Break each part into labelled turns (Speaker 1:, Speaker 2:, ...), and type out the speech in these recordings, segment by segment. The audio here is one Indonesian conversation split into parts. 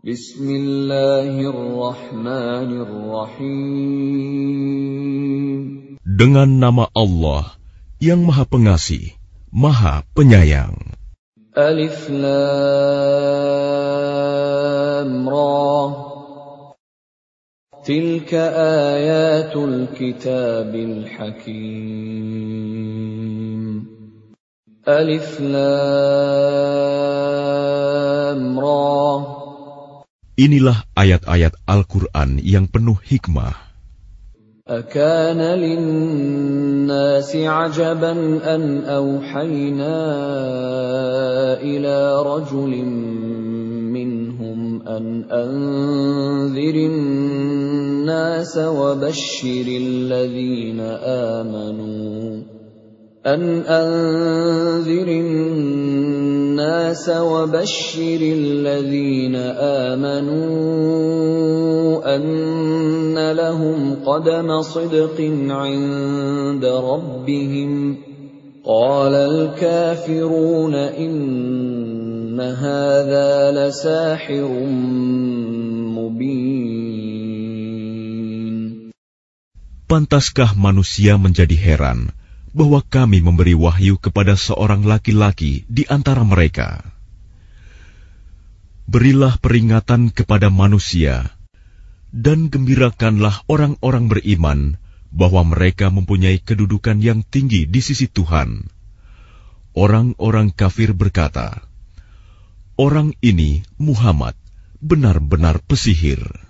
Speaker 1: Bismillahirrahmanirrahim.
Speaker 2: Dengan nama Allah yang Maha Pengasih, Maha Penyayang.
Speaker 1: Alif Lam Ra. Tilka ayatul kitabil hakim. Alif Lam Ra.
Speaker 2: Inilah ayat-ayat Al-Quran yang penuh hikmah.
Speaker 1: أكان للناس عجبا أن أوحينا إلى رجل منهم أن أنذر الناس وبشر الذين آمنوا أن أنذر الناس وبشر الذين آمنوا أن لهم قدم صدق عند ربهم. قال الكافرون إن هذا لساحر مبين.
Speaker 2: Pantaskah manusia menjadi heran bahwa kami memberi wahyu kepada seorang laki-laki di antara mereka. Berilah peringatan kepada manusia, dan gembirakanlah orang-orang beriman bahwa mereka mempunyai kedudukan yang tinggi di sisi Tuhan. Orang-orang kafir berkata, "Orang ini, Muhammad, benar-benar pesihir."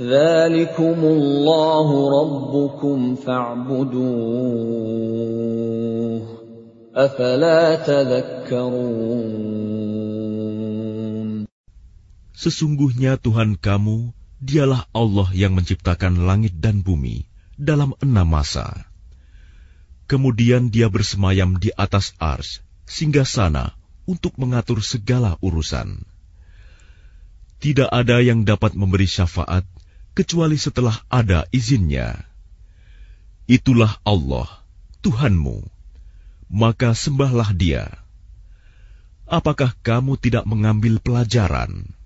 Speaker 1: Dzalikumullahu rabbukum fa'buduh. Afala tadhakkarun.
Speaker 2: Sesungguhnya Tuhan kamu, dialah Allah yang menciptakan langit dan bumi dalam enam masa. Kemudian dia bersemayam di atas ars, singgah sana untuk mengatur segala urusan. Tidak ada yang dapat memberi syafaat kecuali setelah ada izinnya. Itulah Allah, Tuhanmu. Maka sembahlah Dia. Apakah kamu tidak mengambil pelajaran?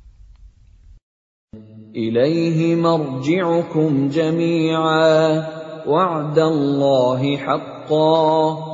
Speaker 1: Ilaihi marji'ukum jami'a wa'dallahi haqqa.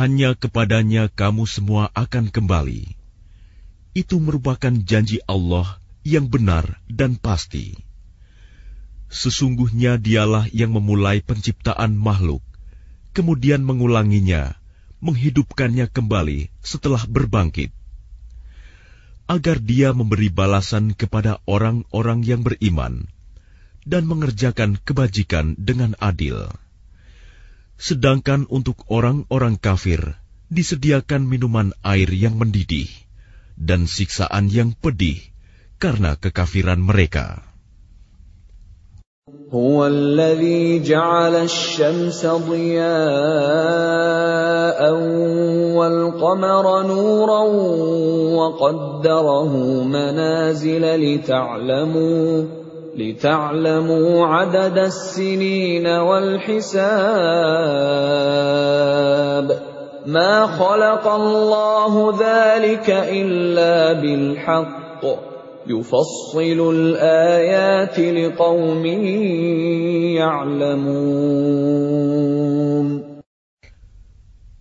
Speaker 2: Hanya kepadanya kamu semua akan kembali. Itu merupakan janji Allah yang benar dan pasti. Sesungguhnya dialah yang memulai penciptaan makhluk, kemudian mengulanginya, menghidupkannya kembali setelah berbangkit. Agar dia memberi balasan kepada orang-orang yang beriman dan mengerjakan kebajikan dengan adil. Sedangkan untuk orang-orang kafir disediakan minuman air yang mendidih dan siksaan yang pedih karena kekafiran mereka.
Speaker 1: هو الذي جعل الشمس ضياء والقمر نورا وقدره منازل لتعلموا لتعلموا عدد السنين والحساب ما خلق الله ذلك إلا بالحق يفصل الآيات لقوم يعلمون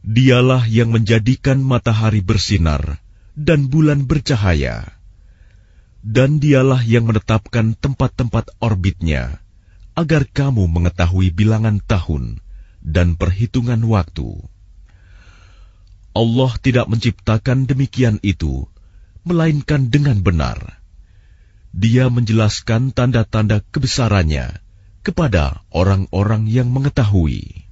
Speaker 2: Dialah yang menjadikan matahari bersinar dan bulan bercahaya. Dan dialah yang menetapkan tempat-tempat orbitnya, agar kamu mengetahui bilangan tahun dan perhitungan waktu. Allah tidak menciptakan demikian itu, melainkan dengan benar. Dia menjelaskan tanda-tanda kebesarannya kepada orang-orang yang mengetahui.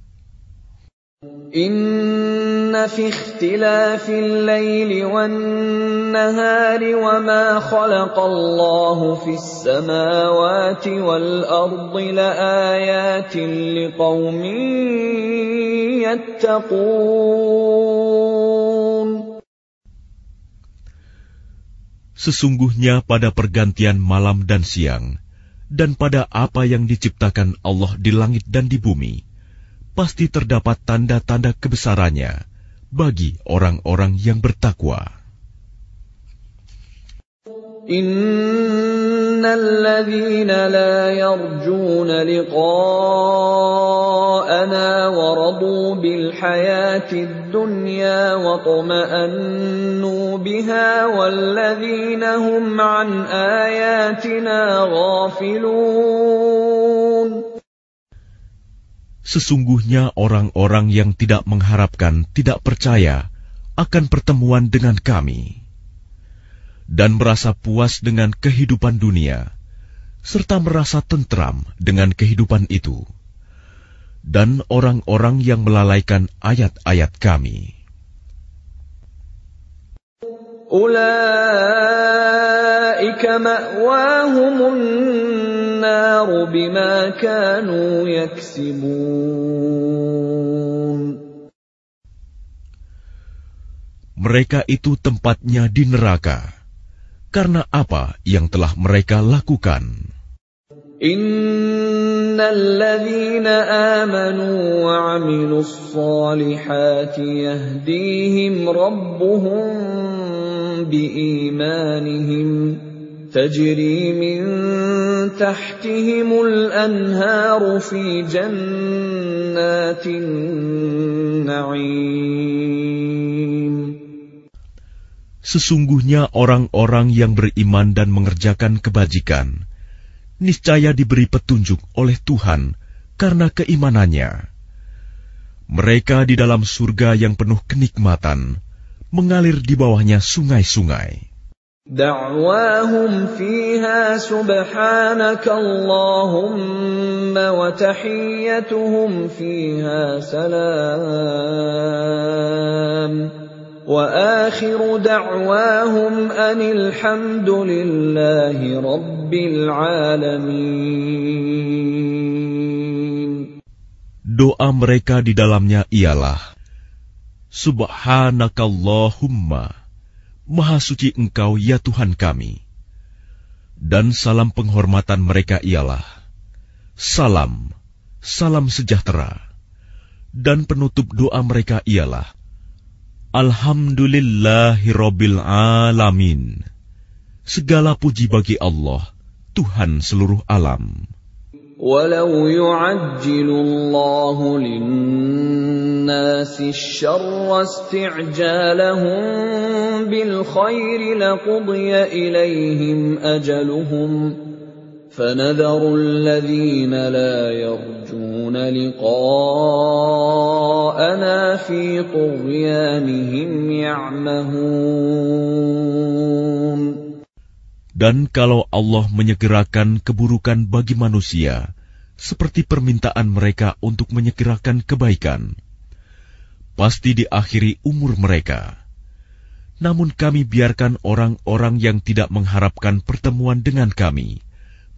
Speaker 1: إن في اختلاف الليل والنهار وما خلق الله في السماوات والأرض لآيات لقوم يتقون
Speaker 2: Sesungguhnya pada pergantian malam dan siang, dan pada apa yang diciptakan Allah di langit dan di bumi, pasti terdapat tanda-tanda kebesarannya Bagi orang-orang yang bertakwa.
Speaker 1: إن الذين لا يرجون لقاءنا ورضوا بالحياة الدنيا واطمأنوا بها والذين هم عن آياتنا غافلون
Speaker 2: Sesungguhnya orang-orang yang tidak mengharapkan tidak percaya akan pertemuan dengan kami dan merasa puas dengan kehidupan dunia serta merasa tentram dengan kehidupan itu dan orang-orang yang melalaikan ayat-ayat kami.
Speaker 1: Ula
Speaker 2: mereka itu tempatnya di neraka karena apa yang telah mereka lakukan.
Speaker 1: إن الذين آمنوا وعملوا الصالحات يهديهم ربهم بإيمانهم تجري من تحتهم الأنهار في جنات النعيم
Speaker 2: Sesungguhnya orang-orang yang beriman dan mengerjakan kebajikan, niscaya diberi petunjuk oleh Tuhan karena keimanannya. Mereka di dalam surga yang penuh kenikmatan, mengalir di bawahnya sungai-sungai.
Speaker 1: Da'wahum. واخر دعواهم ان الحمد لله رب العالمين
Speaker 2: Doa mereka di dalamnya ialah, Subhanakallahumma, Maha suci Engkau ya Tuhan kami. Dan salam penghormatan mereka ialah, Salam, salam sejahtera. Dan penutup doa mereka ialah, Alhamdulillahirabbil alamin. Segala puji bagi Allah, Tuhan seluruh alam.
Speaker 1: ولو يعجل الله للناس الشر استعجالهم بالخير لقضي إليهم أجلهم فنذر الذين لا يرجون لقاءنا في طغيانهم يعمهون
Speaker 2: Dan kalau Allah menyegerakan keburukan bagi manusia, seperti permintaan mereka untuk menyegerakan kebaikan, pasti diakhiri umur mereka. Namun kami biarkan orang-orang yang tidak mengharapkan pertemuan dengan kami,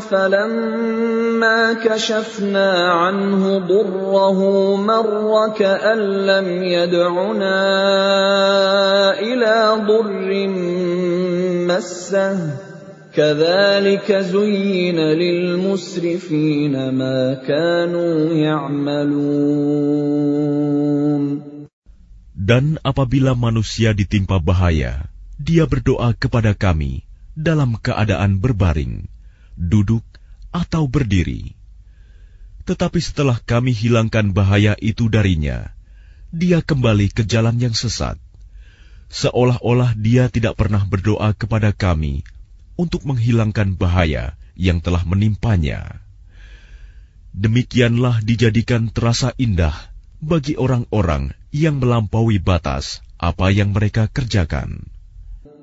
Speaker 1: فَلَمَّا كَشَفْنَا عَنْهُ ضُرَّهُ مَرَّ كَأَن لَّمْ يَدْعُنَا إِلَىٰ ضُرٍّ مَّسَّهُ كذلك زين للمسرفين ما كانوا يعملون
Speaker 2: Dan apabila manusia ditimpa bahaya, dia berdoa kepada kami dalam keadaan berbaring, duduk, atau berdiri. Tetapi setelah kami hilangkan bahaya itu darinya, dia kembali ke jalan yang sesat, seolah-olah dia tidak pernah berdoa kepada kami untuk menghilangkan bahaya yang telah menimpanya. Demikianlah dijadikan terasa indah bagi orang-orang yang melampaui batas apa yang mereka kerjakan.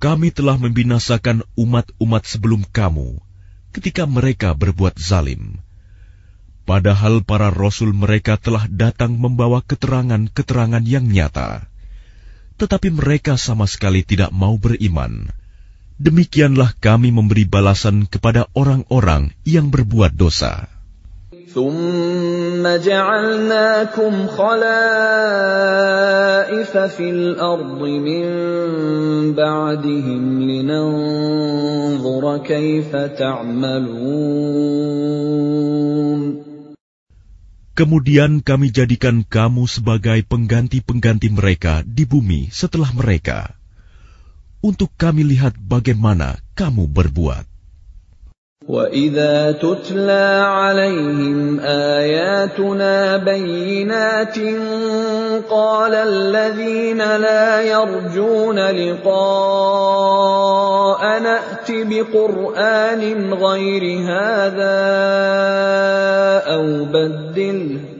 Speaker 2: kami telah membinasakan umat-umat sebelum kamu ketika mereka berbuat zalim. Padahal para rasul mereka telah datang membawa keterangan-keterangan yang nyata, tetapi mereka sama sekali tidak mau beriman. Demikianlah kami memberi balasan kepada orang-orang yang berbuat dosa.
Speaker 1: ثم جعلناكم خلائف في الارض من بعدهم لننظر كيف تعملون
Speaker 2: Kemudian kami jadikan kamu sebagai pengganti-pengganti mereka di bumi setelah mereka, untuk kami lihat bagaimana kamu berbuat.
Speaker 1: واذا تتلى عليهم اياتنا بينات قال الذين لا يرجون لقاء نات بقران غير هذا أو بدله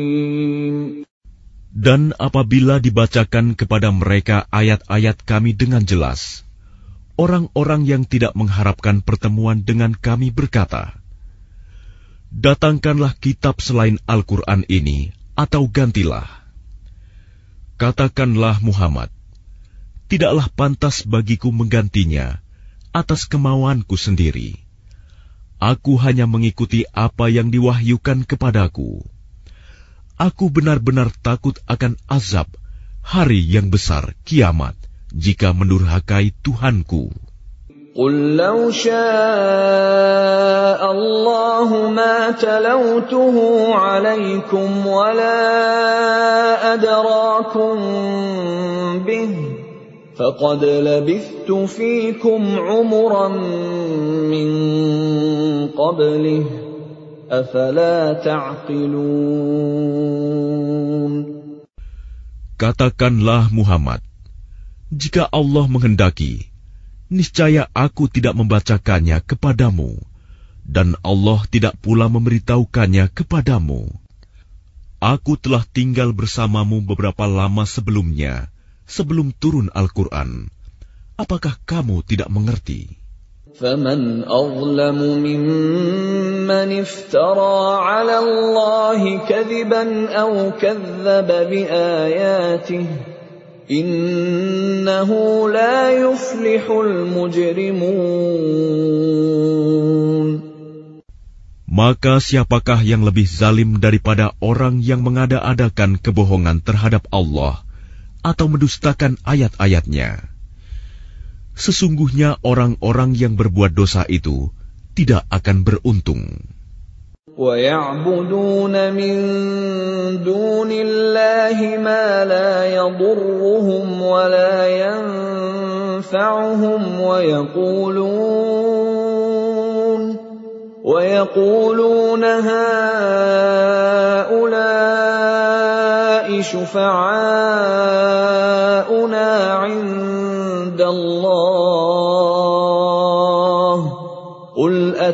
Speaker 2: Dan apabila dibacakan kepada mereka ayat-ayat kami dengan jelas, orang-orang yang tidak mengharapkan pertemuan dengan kami berkata, Datangkanlah kitab selain Al-Quran ini, atau gantilah. Katakanlah Muhammad, tidaklah pantas bagiku menggantinya atas kemauanku sendiri. Aku hanya mengikuti apa yang diwahyukan kepadaku aku benar-benar takut akan azab hari yang besar kiamat jika mendurhakai Tuhanku.
Speaker 1: قل لو شاء الله ما تلوته عليكم ولا أدراكم به فقد لبثت فيكم عمرا من قبله
Speaker 2: Katakanlah Muhammad, jika Allah menghendaki, niscaya aku tidak membacakannya kepadamu, dan Allah tidak pula memberitahukannya kepadamu. Aku telah tinggal bersamamu beberapa lama sebelumnya, sebelum turun Al-Quran. Apakah kamu tidak mengerti?
Speaker 1: فمن اظلم ممن افترى على الله كذبا او كذب باياته انه لا يفلح المجرمون
Speaker 2: Maka siapakah yang lebih zalim daripada orang yang mengada-adakan kebohongan terhadap Allah atau mendustakan ayat-ayatnya? Sesungguhnya orang-orang yang berbuat dosa itu tidak akan beruntung.
Speaker 1: وَيَعْبُدُونَ مِن دُونِ اللَّهِ مَا لَا يَضُرُّهُمْ وَلَا يَنفَعُهُمْ وَيَقُولُونَ وَيَقُولُونَ هَٰؤُلَاءِ شُفَعَاؤُنَا عِندَ اللَّهِ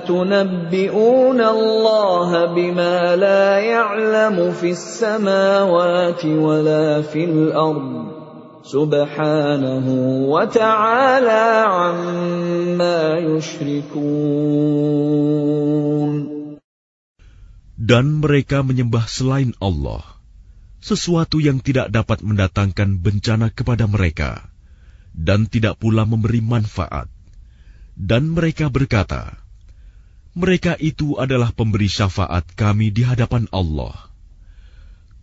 Speaker 1: أتنبئون الله بما لا يعلم في السماوات ولا في الأرض سبحانه وتعالى عما يشركون
Speaker 2: Dan mereka menyembah selain Allah, sesuatu yang tidak dapat mendatangkan bencana kepada mereka, dan tidak pula memberi manfaat. Dan mereka berkata, mereka itu adalah pemberi syafaat kami di hadapan Allah.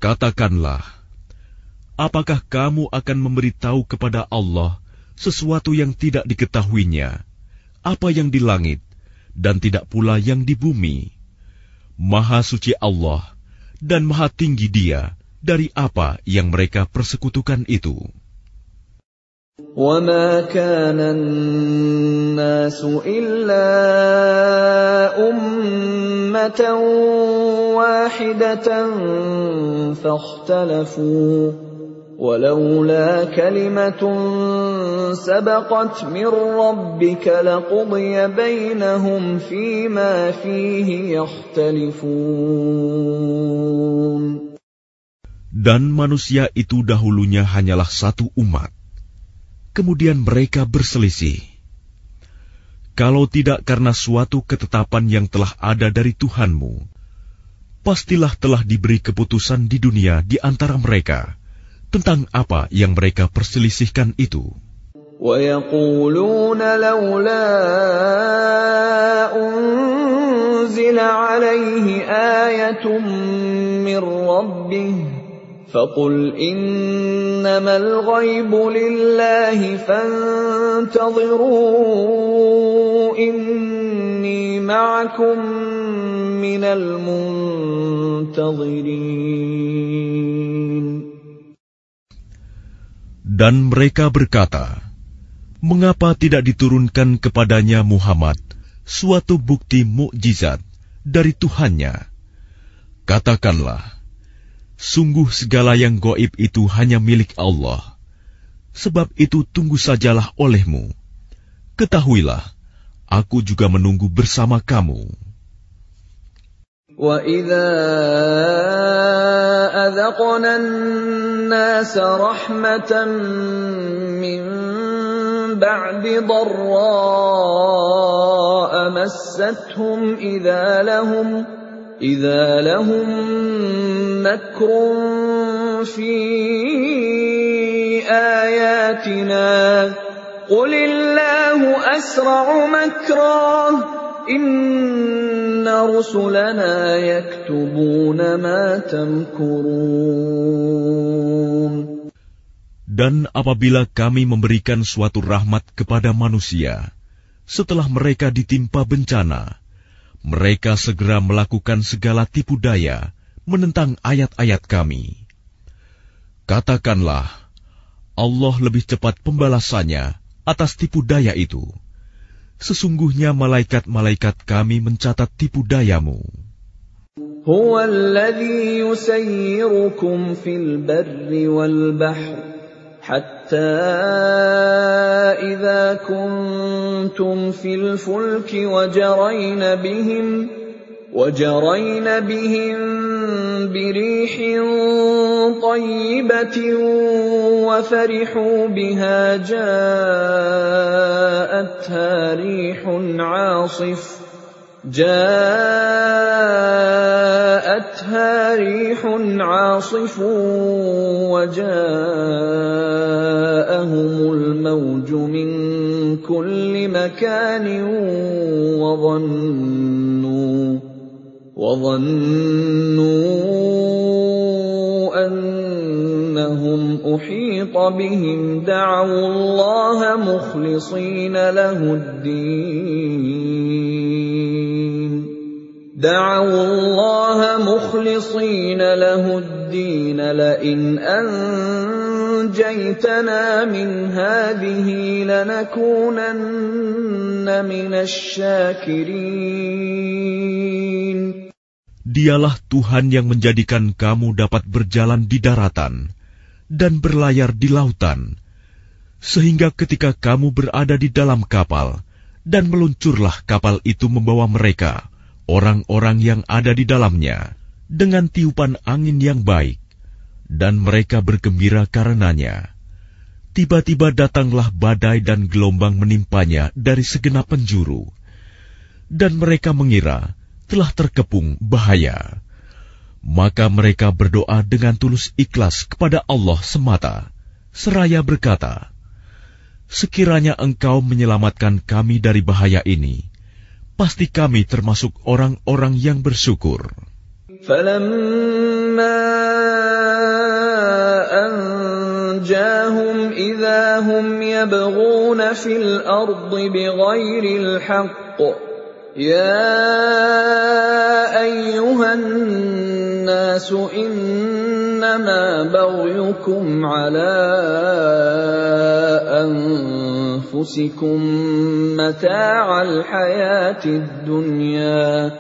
Speaker 2: Katakanlah, apakah kamu akan memberitahu kepada Allah sesuatu yang tidak diketahuinya, apa yang di langit, dan tidak pula yang di bumi? Maha suci Allah dan maha tinggi Dia dari apa yang mereka persekutukan itu.
Speaker 1: وما كان الناس إلا أمة واحدة فاختلفوا ولولا كلمة سبقت من ربك لقضي بينهم فيما فيه يختلفون
Speaker 2: Dan manusia itu dahulunya hanyalah satu umat. Kemudian mereka berselisih. Kalau tidak karena suatu ketetapan yang telah ada dari Tuhanmu, pastilah telah diberi keputusan di dunia di antara mereka tentang apa yang mereka perselisihkan itu.
Speaker 1: ويقولون لولا أنزل عليه آية من ربه فقل إنما الغيب لله فانتظروا إني معكم من المنتظرين
Speaker 2: Dan mereka berkata, Mengapa tidak diturunkan kepadanya Muhammad suatu bukti mukjizat dari Tuhannya? Katakanlah, sungguh segala yang goib itu hanya milik Allah. Sebab itu tunggu sajalah olehmu. Ketahuilah, aku juga menunggu bersama kamu.
Speaker 1: وَإِذَا أَذَقْنَا النَّاسَ رَحْمَةً مِّن بَعْدِ ضَرَّاءَ مَسَّتْهُمْ إِذَا لَهُمْ إِذَا لَهُم مَّكْرٌ فِي آيَاتِنَا قُلِ اللَّهُ أَسْرَعُ مَكْرًا إِنَّ رُسُلَنَا يَكْتُبُونَ مَا تَمْكُرُونَ
Speaker 2: Dan apabila kami memberikan suatu rahmat kepada manusia, setelah mereka ditimpa bencana, mereka segera melakukan segala tipu daya menentang ayat-ayat kami. Katakanlah, Allah lebih cepat pembalasannya atas tipu daya itu. Sesungguhnya malaikat-malaikat kami mencatat tipu dayamu.
Speaker 1: هو الذي يسيركم في البر والبحر حتى إذا كنتم في الفلك وجرين بهم وجرين بهم بريح طيبة وفرحوا بها جاءتها ريح عاصف. جاءتها ريح عاصف وجاءهم الموج من كل مكان وظنوا وظنوا أنهم أحيط بهم. دعوا الله مخلصين له الدين. دعوا الله مخلصين له الدين لئن أنجيتنا من هذه لنكونن من الشاكرين
Speaker 2: Dialah Tuhan yang menjadikan kamu dapat berjalan di daratan dan berlayar di lautan, sehingga ketika kamu berada di dalam kapal dan meluncurlah kapal itu membawa mereka, orang-orang yang ada di dalamnya, dengan tiupan angin yang baik, dan mereka bergembira karenanya. Tiba-tiba datanglah badai dan gelombang menimpanya dari segenap penjuru, dan mereka mengira telah terkepung bahaya. Maka mereka berdoa dengan tulus ikhlas kepada Allah semata, seraya berkata, Sekiranya engkau menyelamatkan kami dari bahaya ini, pasti kami termasuk orang-orang yang bersyukur.
Speaker 1: فلما أنجاهم إذا هم يبغون في الأرض بغير الحق يا أيها الناس إنما بغيكم على أنفسكم متاع الحياة الدنيا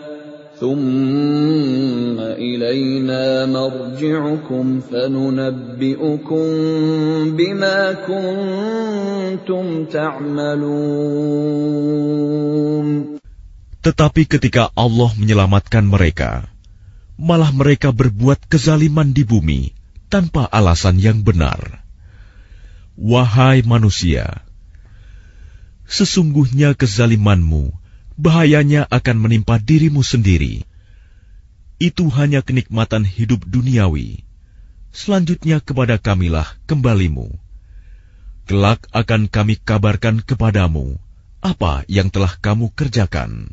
Speaker 1: ثم إلينا مرجعكم فننبئكم بما كنتم تعملون
Speaker 2: Tetapi ketika Allah menyelamatkan mereka, malah mereka berbuat kezaliman di bumi tanpa alasan yang benar. Wahai manusia, sesungguhnya kezalimanmu bahayanya akan menimpa dirimu sendiri. Itu hanya kenikmatan hidup duniawi. Selanjutnya kepada kamilah kembalimu. Kelak akan kami kabarkan kepadamu apa yang telah kamu kerjakan.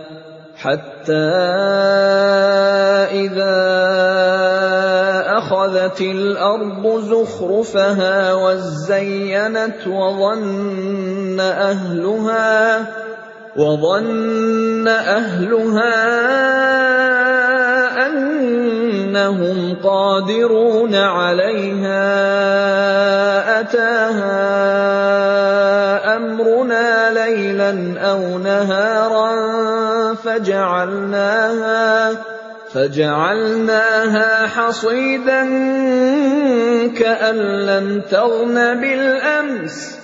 Speaker 1: حتى إذا أخذت الأرض زخرفها وزينت وظن أهلها وظن أهلها أنهم قادرون عليها أتاها أمرنا ليلا أو نهارا فجعلناها فجعلناها حصيدا كأن لم تغن بالأمس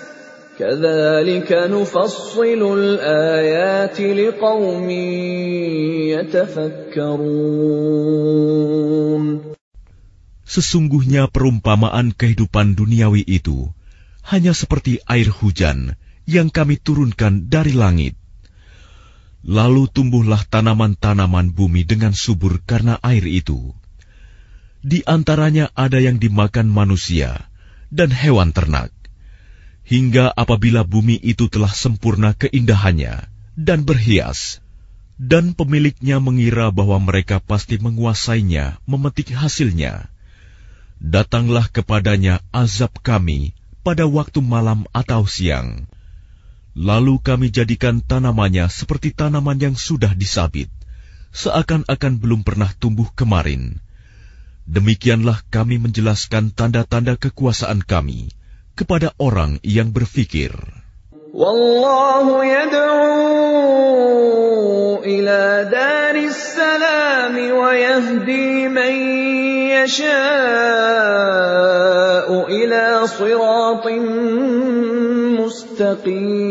Speaker 1: كذلك نفصل الآيات لقوم يتفكرون
Speaker 2: Sesungguhnya perumpamaan kehidupan duniawi itu hanya seperti air hujan yang kami turunkan dari langit. Lalu tumbuhlah tanaman-tanaman bumi dengan subur karena air itu. Di antaranya ada yang dimakan manusia dan hewan ternak. Hingga apabila bumi itu telah sempurna keindahannya dan berhias, dan pemiliknya mengira bahwa mereka pasti menguasainya, memetik hasilnya, datanglah kepadanya azab kami pada waktu malam atau siang. Lalu kami jadikan tanamannya seperti tanaman yang sudah disabit, seakan-akan belum pernah tumbuh kemarin. Demikianlah kami menjelaskan tanda-tanda kekuasaan kami kepada orang yang berfikir.
Speaker 1: Wallahu yad'u ila daris salam wa yahdi man yasha'u ila siratin mustaqim.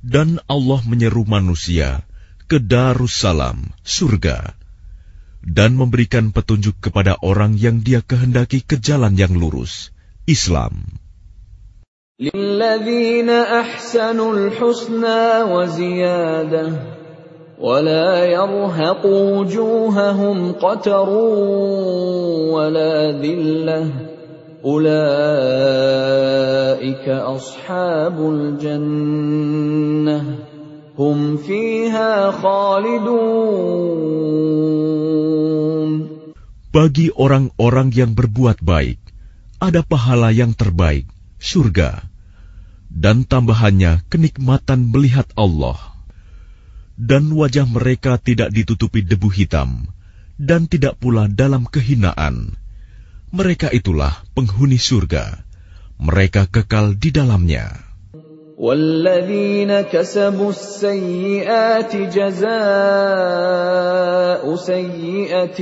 Speaker 2: Dan Allah menyeru manusia ke Darussalam, surga, dan memberikan petunjuk kepada orang yang dia kehendaki ke jalan yang lurus, Islam.
Speaker 1: للذين أحسنوا الحسنى وزيادة ولا يرهق وجوههم قتر ولا ذلة Ulaika ashabul jannah hum fiha khalidun.
Speaker 2: Bagi orang-orang yang berbuat baik, ada pahala yang terbaik, surga, dan tambahannya kenikmatan melihat Allah. Dan wajah mereka tidak ditutupi debu hitam, dan tidak pula dalam kehinaan Mereka itulah penghuni surga. Mereka kekal di dalamnya.
Speaker 1: والذين كسبوا السيئات جزاء سيئة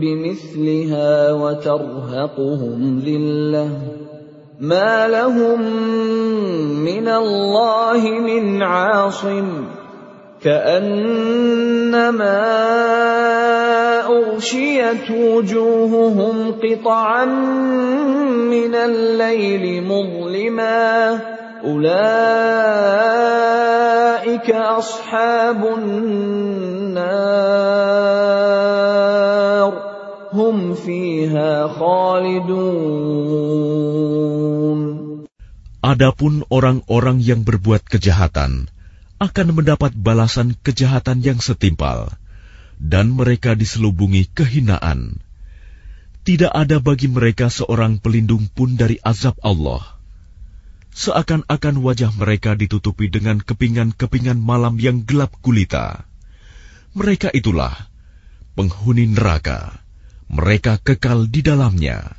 Speaker 1: بمثلها وترهقهم ذلة ما لهم من الله من عاصم كأنما أغشيت وجوههم قطعا من الليل مظلما أولئك أصحاب النار هم فيها خالدون
Speaker 2: Adapun orang-orang yang berbuat kejahatan akan mendapat balasan kejahatan yang setimpal, dan mereka diselubungi kehinaan. Tidak ada bagi mereka seorang pelindung pun dari azab Allah seakan-akan wajah mereka ditutupi dengan kepingan-kepingan malam yang gelap gulita. Mereka itulah penghuni neraka. Mereka kekal di dalamnya.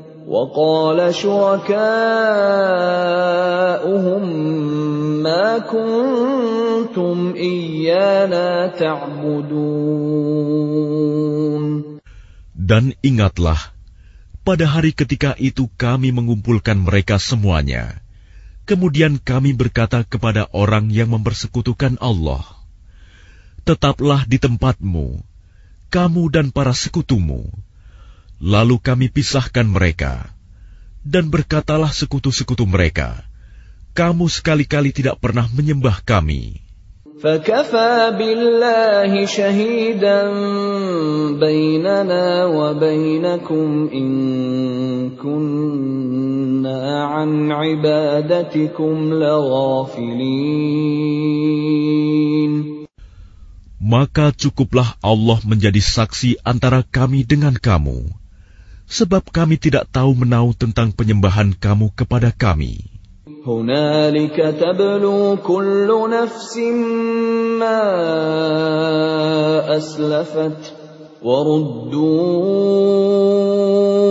Speaker 1: وقال شركاؤهم ما كنتم إيانا تعبدون
Speaker 2: Dan ingatlah, pada hari ketika itu kami mengumpulkan mereka semuanya. Kemudian kami berkata kepada orang yang mempersekutukan Allah, Tetaplah di tempatmu, kamu dan para sekutumu. Lalu kami pisahkan mereka. Dan berkatalah sekutu-sekutu mereka, kamu sekali-kali tidak pernah menyembah kami.
Speaker 1: فكفى بالله شهيدا بيننا وبينكم إن كنا عن عبادتكم لغافلين
Speaker 2: maka cukuplah Allah menjadi saksi antara kami dengan kamu, sebab kami tidak tahu menau tentang penyembahan kamu kepada kami.
Speaker 1: هنالك تبلو كل نفس ما أسلفت وردوا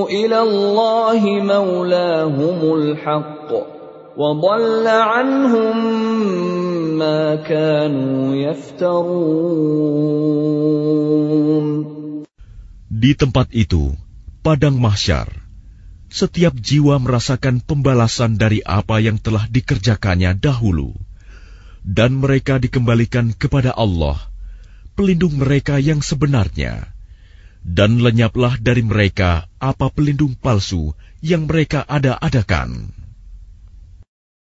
Speaker 1: إلى الله مولاهم الحق وضل عنهم
Speaker 2: di tempat itu, padang mahsyar, setiap jiwa merasakan pembalasan dari apa yang telah dikerjakannya dahulu, dan mereka dikembalikan kepada Allah, pelindung mereka yang sebenarnya, dan lenyaplah dari mereka apa pelindung palsu yang mereka ada-adakan.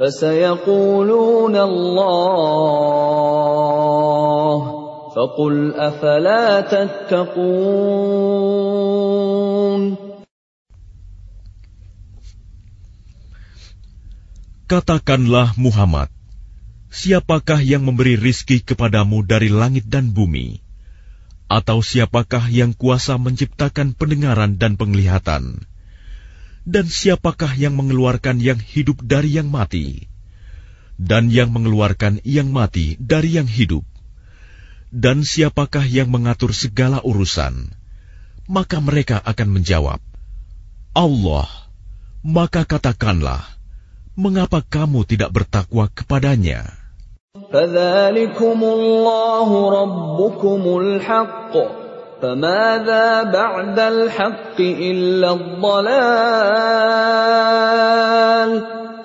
Speaker 1: فسيقولون الله فقل أفلا تتقون
Speaker 2: Katakanlah Muhammad, siapakah yang memberi rizki kepadamu dari langit dan bumi? Atau siapakah yang kuasa menciptakan pendengaran dan penglihatan? Dan siapakah yang mengeluarkan yang hidup dari yang mati? Dan yang mengeluarkan yang mati dari yang hidup? Dan siapakah yang mengatur segala urusan? Maka mereka akan menjawab, Allah. Maka katakanlah, mengapa kamu tidak bertakwa kepadanya?
Speaker 1: فذلكم الله ربكم الحق فماذا بعد الحق إلا الضلال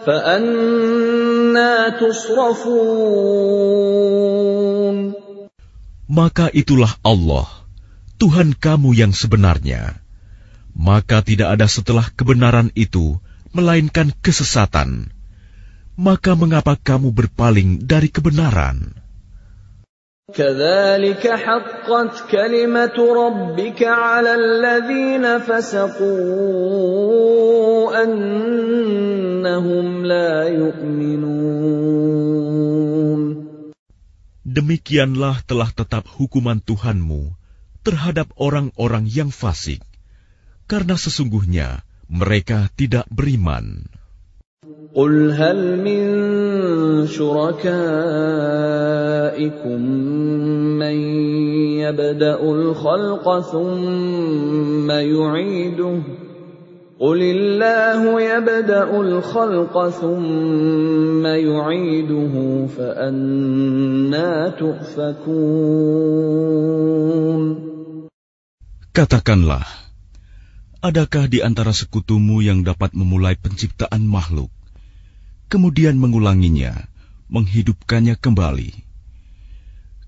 Speaker 1: فأنا تصرفون
Speaker 2: Maka itulah Allah, Tuhan kamu yang sebenarnya. Maka tidak ada setelah kebenaran itu, melainkan kesesatan. Maka mengapa kamu berpaling dari kebenaran?
Speaker 1: كذلك حقت كلمة ربك على الذين فسقوا أنهم لا يؤمنون
Speaker 2: Demikianlah telah tetap hukuman Tuhanmu terhadap orang-orang yang fasik, karena sesungguhnya mereka tidak beriman.
Speaker 1: قل هل من شركائكم من يبدا الخلق ثم يعيده قل الله يبدا الخلق ثم يعيده فانا تؤفكون
Speaker 2: Katakanlah, adakah di antara sekutumu yang dapat memulai penciptaan makhluk, kemudian mengulanginya, menghidupkannya kembali?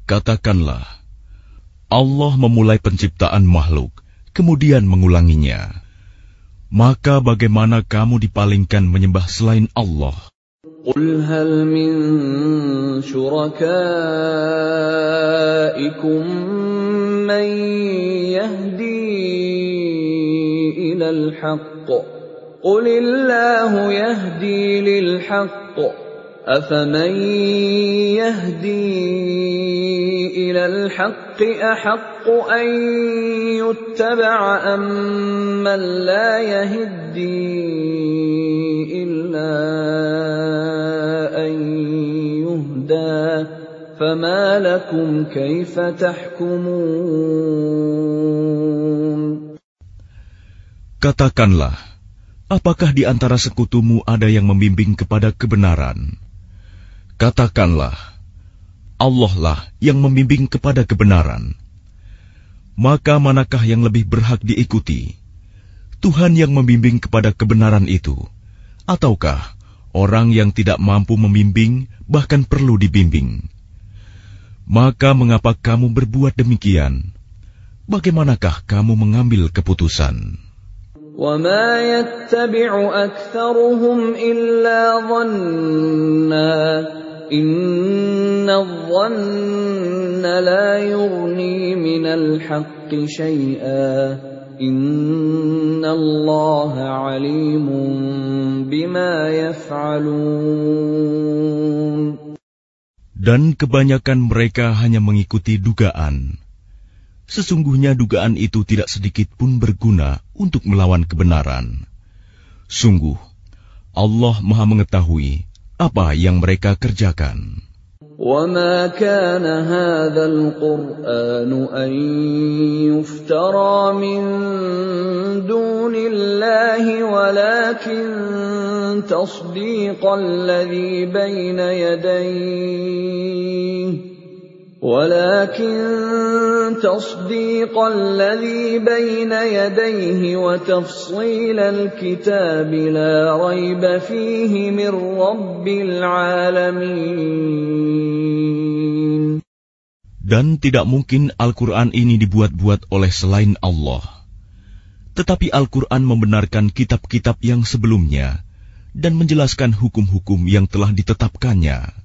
Speaker 2: Katakanlah, Allah memulai penciptaan makhluk, kemudian mengulanginya. Maka bagaimana kamu dipalingkan menyembah selain Allah?
Speaker 1: قل هل من شركائكم من يهدي الى الحق قل الله يهدي للحق افمن يهدي إلى الحق احق ان يتبع امن لا يهدي الا ان يهدى فما لكم كيف تحكمون؟
Speaker 2: Katakanlah, apakah di antara sekutumu ada yang membimbing kepada kebenaran? Katakanlah, Allah lah yang membimbing kepada kebenaran. Maka manakah yang lebih berhak diikuti? Tuhan yang membimbing kepada kebenaran itu, ataukah orang yang tidak mampu membimbing bahkan perlu dibimbing? Maka mengapa kamu berbuat demikian? Bagaimanakah kamu mengambil keputusan?
Speaker 1: وما يتبع اكثرهم الا ظنا ان الظن لا يغني من الحق شيئا ان الله عليم بما يفعلون
Speaker 2: Dan kebanyakan mereka hanya mengikuti dugaan. Sesungguhnya dugaan itu tidak sedikit pun berguna untuk melawan kebenaran. Sungguh, Allah Maha Mengetahui apa yang mereka kerjakan.
Speaker 1: وما كان هذا القرآن أن يفترى من دون الله ولكن تصديق الذي بين يديه ولكن تصديق الذي بين يديه وتفصيل الكتاب لا ريب فيه من رب العالمين
Speaker 2: Dan tidak mungkin Al-Quran ini dibuat-buat oleh selain Allah. Tetapi Al-Quran membenarkan kitab-kitab yang sebelumnya dan menjelaskan hukum-hukum yang telah ditetapkannya.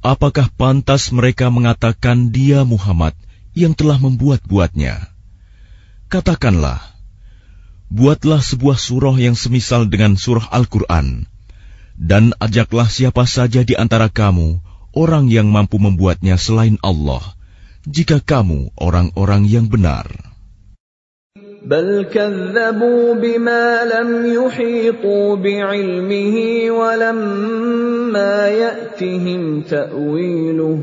Speaker 2: Apakah pantas mereka mengatakan dia Muhammad yang telah membuat-buatnya? Katakanlah, buatlah sebuah surah yang semisal dengan surah Al-Quran, dan ajaklah siapa saja di antara kamu orang yang mampu membuatnya selain Allah, jika kamu orang-orang yang benar.
Speaker 1: بل كذبوا بما لم يحيطوا بعلمه ولما ياتهم تاويله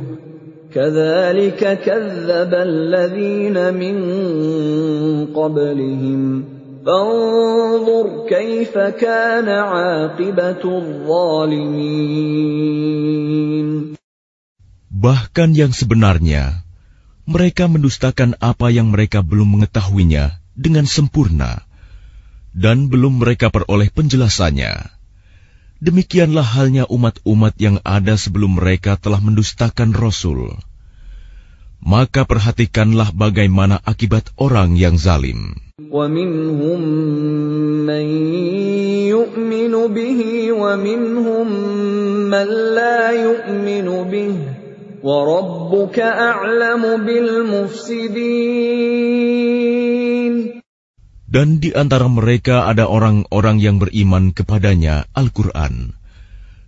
Speaker 1: كذلك كذب الذين من قبلهم فانظر كيف كان عاقبه الظالمين
Speaker 2: Bahkan yang sebenarnya, mereka mendustakan apa yang mereka belum mengetahuinya dengan sempurna, dan belum mereka peroleh penjelasannya. Demikianlah halnya umat-umat yang ada sebelum mereka telah mendustakan Rasul. Maka perhatikanlah bagaimana akibat orang yang zalim.
Speaker 1: وَمِنْهُمْ مَنْ يُؤْمِنُ بِهِ وَمِنْهُمْ مَنْ لَا يُؤْمِنُ بِهِ وَرَبُّكَ أَعْلَمُ بِالْمُفْسِدِينَ
Speaker 2: dan di antara mereka ada orang-orang yang beriman kepadanya Al-Quran.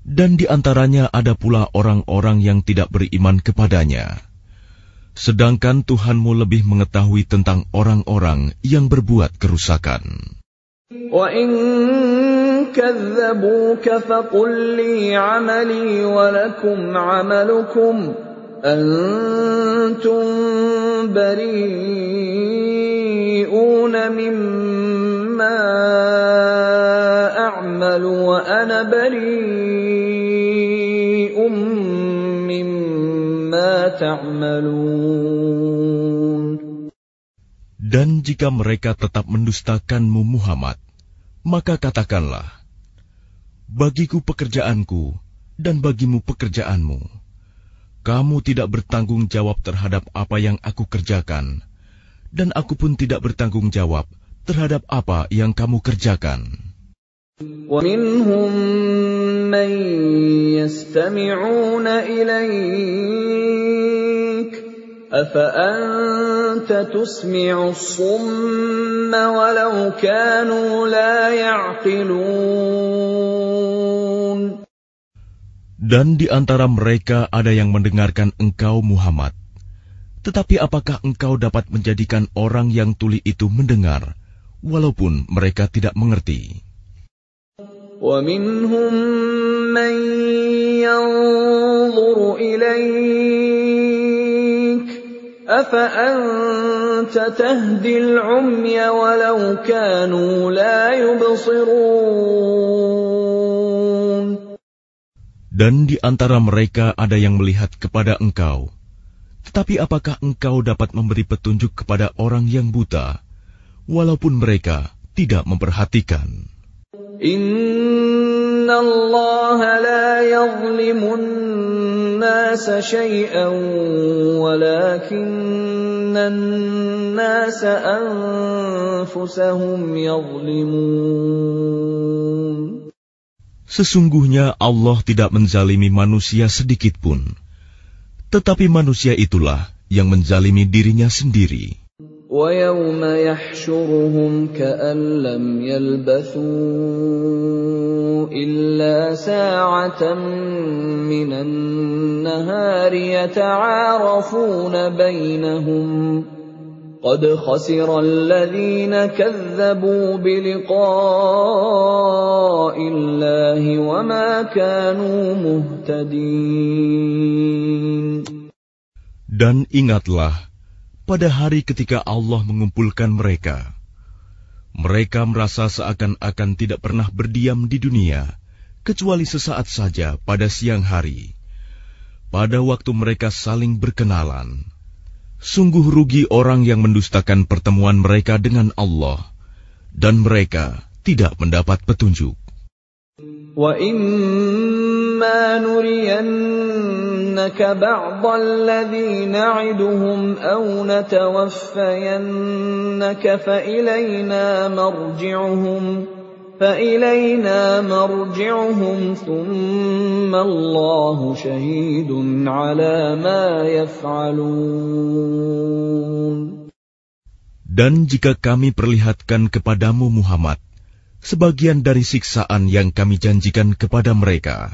Speaker 2: Dan di antaranya ada pula orang-orang yang tidak beriman kepadanya. Sedangkan Tuhanmu lebih mengetahui tentang orang-orang yang berbuat kerusakan.
Speaker 1: Antum كَذَّبُوكَ فَقُل لِّي عَمَلِي وَلَكُمْ عَمَلُكُمْ أَنتُم بَرِيئُونَ مِمَّا أَعْمَلُ وَأَنَا بَرِيءٌ مِّمَّا تَعْمَلُونَ
Speaker 2: Dan jika mereka tetap mendustakanmu Muhammad, maka katakanlah, Bagiku pekerjaanku, dan bagimu pekerjaanmu. Kamu tidak bertanggung jawab terhadap apa yang aku kerjakan, dan aku pun tidak bertanggung jawab terhadap apa yang kamu kerjakan.
Speaker 1: ومنهم من يستمعون إليك أفأنت تسمع الصم ولو كانوا لا يعقلون
Speaker 2: Dan di antara mereka ada yang mendengarkan engkau Muhammad. Tetapi apakah engkau dapat menjadikan orang yang tuli itu mendengar, walaupun mereka tidak mengerti?
Speaker 1: ومنهم من ينظر إليك أفأنت تهدي العمي ولو كانوا لا يبصرون
Speaker 2: Dan di antara mereka ada yang melihat kepada engkau. tetapi apakah engkau dapat memberi petunjuk kepada orang yang buta, walaupun mereka tidak memperhatikan?
Speaker 1: Inna Allah la yazlimun nasa shay'an walakinna nasa anfusahum yazlimun.
Speaker 2: Sesungguhnya Allah tidak menzalimi manusia sedikitpun. pun tetapi manusia itulah yang menzalimi dirinya sendiri.
Speaker 1: ويوم يحشرهم كأن لم يلبثوا إلا ساعة من النهار يتعارفون بينهم قد خسر الذين كذبوا بلقاء الله وما كانوا مهتدين
Speaker 2: Dan ingatlah pada hari ketika Allah mengumpulkan mereka. Mereka merasa seakan-akan tidak pernah berdiam di dunia, kecuali sesaat saja pada siang hari. Pada waktu mereka saling berkenalan, sungguh rugi orang yang mendustakan pertemuan mereka dengan Allah, dan mereka tidak mendapat petunjuk.
Speaker 1: وَإِمَّا نُرِيَنَّكَ بَعْضَ الَّذِي نَعِدُهُمْ أَوْ نَتَوَفَّيَنَّكَ فَإِلَيْنَا مَرْجِعُهُمْ فَإِلَيْنَا مَرْجِعُهُمْ ثُمَّ اللَّهُ شَهِيدٌ عَلَى مَا يَفْعَلُونَ
Speaker 2: Dan jika kami perlihatkan kepadamu Muhammad, sebagian dari siksaan yang kami janjikan kepada mereka,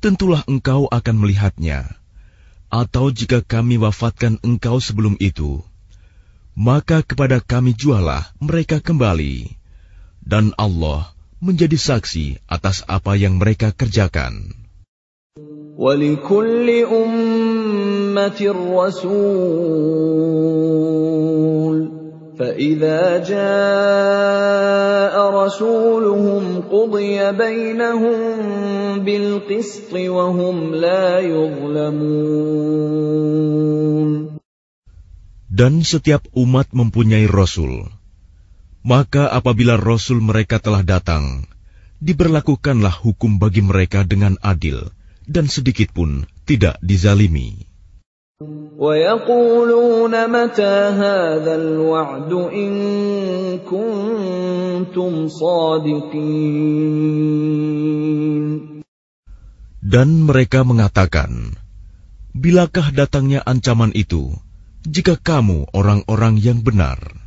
Speaker 2: tentulah engkau akan melihatnya. Atau jika kami wafatkan engkau sebelum itu, maka kepada kami jualah mereka kembali, dan Allah menjadi saksi atas apa yang mereka kerjakan.
Speaker 1: وَلِكُلِّ أُمَّةٍ رَّسُولٌ فَإِذَا جَاءَ رَسُولُهُمْ قُضِيَ بَيْنَهُم بِالْقِسْطِ وَهُمْ لَا يُظْلَمُونَ
Speaker 2: Dan setiap umat mempunyai rasul. maka apabila Rasul mereka telah datang, diberlakukanlah hukum bagi mereka dengan adil dan sedikitpun tidak dizalimi. Dan mereka mengatakan, Bilakah datangnya ancaman itu, jika kamu orang-orang yang benar?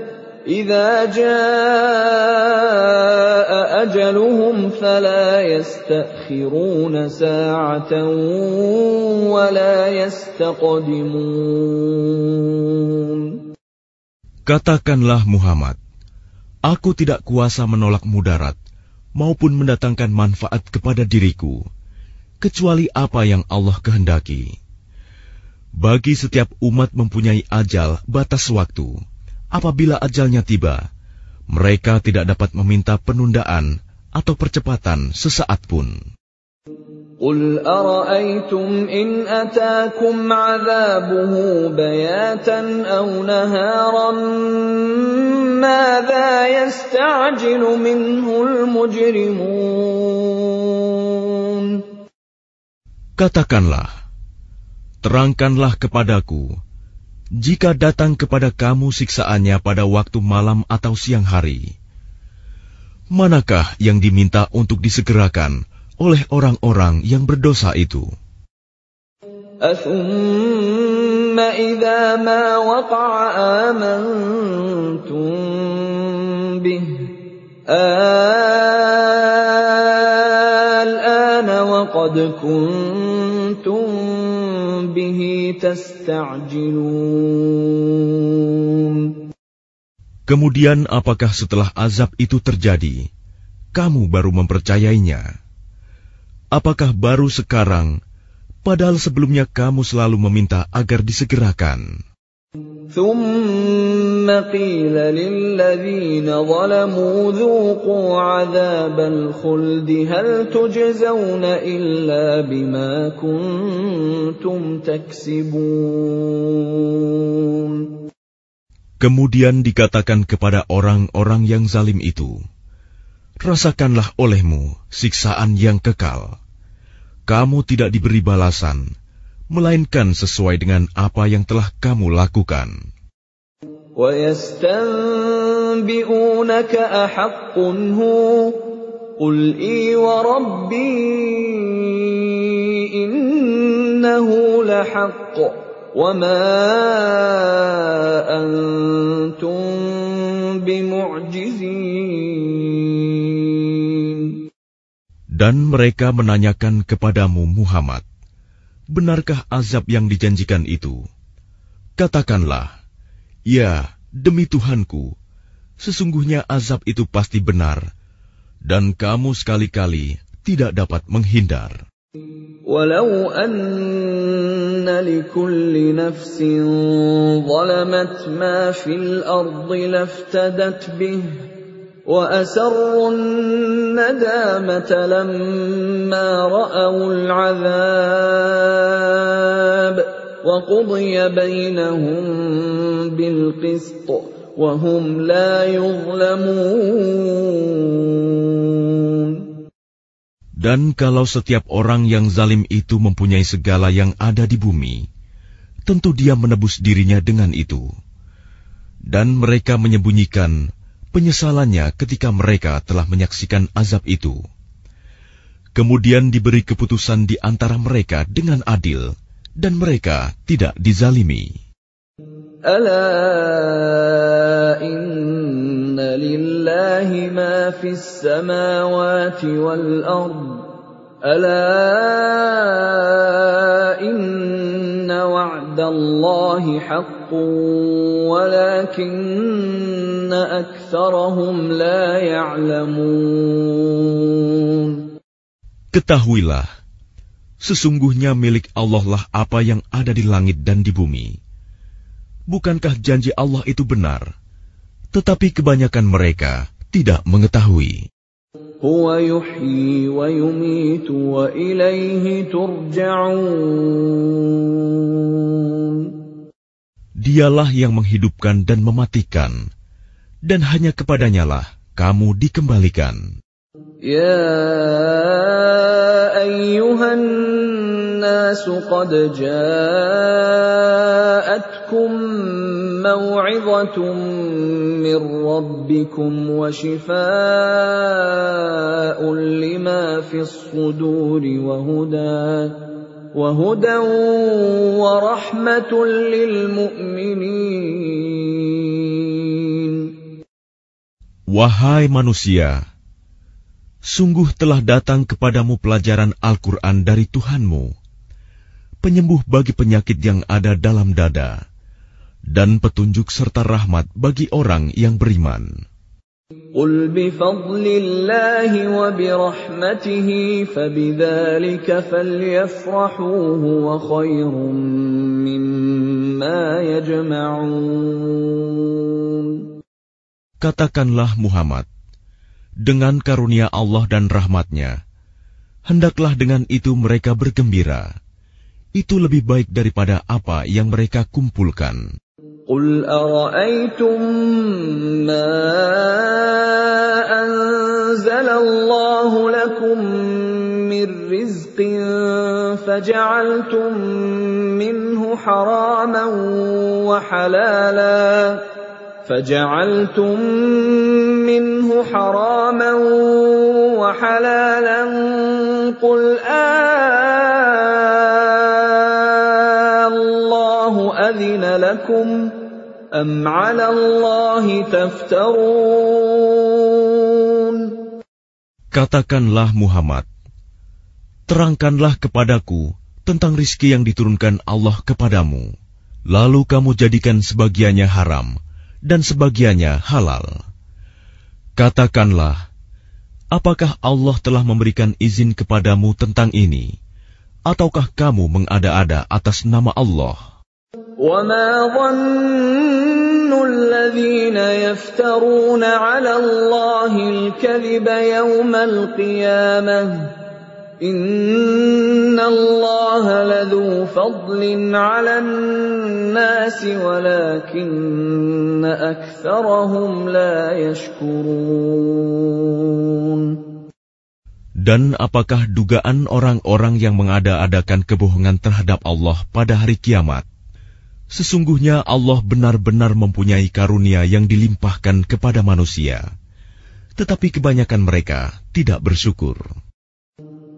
Speaker 1: إذا جاء أجلهم فلا يستأخرون ساعة ولا يستقدمون
Speaker 2: Katakanlah Muhammad, Aku tidak kuasa menolak mudarat maupun mendatangkan manfaat kepada diriku, kecuali apa yang Allah kehendaki. Bagi setiap umat mempunyai ajal batas waktu, apabila ajalnya tiba, mereka tidak dapat meminta penundaan atau percepatan sesaat pun.
Speaker 1: قل أرأيتم إن أتاكم عذابه بياتا أو نهارا ماذا يستعجل منه المجرمون
Speaker 2: Katakanlah, terangkanlah kepadaku jika datang kepada kamu siksaannya pada waktu malam atau siang hari. Manakah yang diminta untuk disegerakan oleh orang-orang yang berdosa itu?
Speaker 1: Al-ana wa qad kun
Speaker 2: Kemudian apakah setelah azab itu terjadi, kamu baru mempercayainya? Apakah baru sekarang, padahal sebelumnya kamu selalu meminta agar disegerakan?
Speaker 1: ثم قيل للذين ظلموا ذوقوا عذاب الخلد هل تجزون إلا بما كنتم تكسبون
Speaker 2: Kemudian dikatakan kepada orang-orang yang zalim itu, Rasakanlah olehmu siksaan yang kekal. Kamu tidak diberi balasan, melainkan sesuai dengan apa yang telah kamu lakukan.
Speaker 1: ويستنبئونك أحق هو قل إي وربي إنه لحق وما أنتم بمعجزين
Speaker 2: Dan mereka menanyakan kepadamu Muhammad, benarkah azab yang dijanjikan itu? Katakanlah, ya, demi Tuhanku, sesungguhnya azab itu pasti benar, dan kamu sekali-kali tidak dapat menghindar.
Speaker 1: Walau anna nafsin zalamat ma fil ardi laftadat bih وأسروا الندامة لما رأوا العذاب وقضي بينهم بالقسط وهم لا يظلمون
Speaker 2: Dan kalau setiap orang yang zalim itu mempunyai segala yang ada di bumi, tentu dia menebus dirinya dengan itu. Dan mereka menyembunyikan penyesalannya ketika mereka telah menyaksikan azab itu. Kemudian diberi keputusan di antara mereka dengan adil, dan mereka tidak dizalimi.
Speaker 1: Ala inna lillahi ma fis wal ard. Ala inna. ولكن أكثرهم لا يعلمون
Speaker 2: Ketahuilah, sesungguhnya milik Allah lah apa yang ada di langit dan di bumi. Bukankah janji Allah itu benar? Tetapi kebanyakan mereka tidak mengetahui. Dialah yang menghidupkan dan mematikan, dan hanya kepadanyalah kamu dikembalikan.
Speaker 1: Ya ayyuhan nas qad ja'atkum maw'izatun min rabbikum wa shifaa'un lima fis suduri wa hudaa وهدى ورحمة للمؤمنين
Speaker 2: Wahai manusia, sungguh telah datang kepadamu pelajaran Al-Quran dari Tuhanmu penyembuh bagi penyakit yang ada dalam dada, dan petunjuk serta rahmat bagi orang yang beriman.
Speaker 1: قل بفضل الله وبرحمته فبذلك فليفرحوا هو خير مما يجمعون
Speaker 2: Katakanlah Muhammad, dengan karunia Allah dan rahmatnya, hendaklah dengan itu mereka bergembira itu lebih baik daripada apa yang mereka kumpulkan.
Speaker 1: قل أرأيتم ما أنزل الله لكم من رزق فجعلتم منه حراما وحلالا فجعلتم منه حراما وحلالا قل آه أذن لكم أم على الله تفترون
Speaker 2: Katakanlah Muhammad, terangkanlah kepadaku tentang rizki yang diturunkan Allah kepadamu, lalu kamu jadikan sebagiannya haram dan sebagiannya halal. Katakanlah, apakah Allah telah memberikan izin kepadamu tentang ini, ataukah kamu mengada-ada atas nama Allah?
Speaker 1: وما ظن الذين يفترون على الله الكذب يوم القيامة إن الله لذو فضل على الناس ولكن أكثرهم لا يشكرون
Speaker 2: Dan apakah dugaan orang-orang yang mengada-adakan kebohongan terhadap Allah pada hari kiamat Sesungguhnya Allah benar-benar mempunyai karunia yang dilimpahkan kepada manusia, tetapi kebanyakan mereka tidak bersyukur.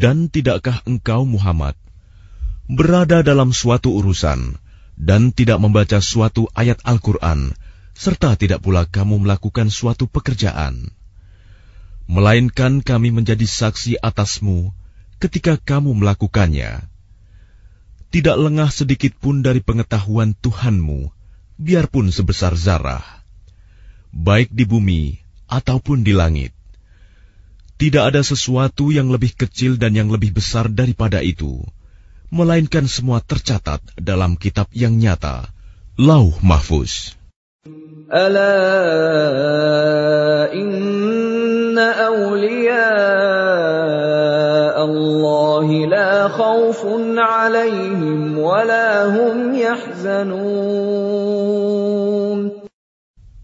Speaker 2: Dan tidakkah engkau Muhammad berada dalam suatu urusan dan tidak membaca suatu ayat Al-Quran, serta tidak pula kamu melakukan suatu pekerjaan, melainkan kami menjadi saksi atasmu ketika kamu melakukannya. Tidak lengah sedikit pun dari pengetahuan Tuhanmu, biarpun sebesar zarah, baik di bumi ataupun di langit. Tidak ada sesuatu yang lebih kecil dan yang lebih besar daripada itu, melainkan semua tercatat dalam kitab yang nyata, Lauh Mahfuz.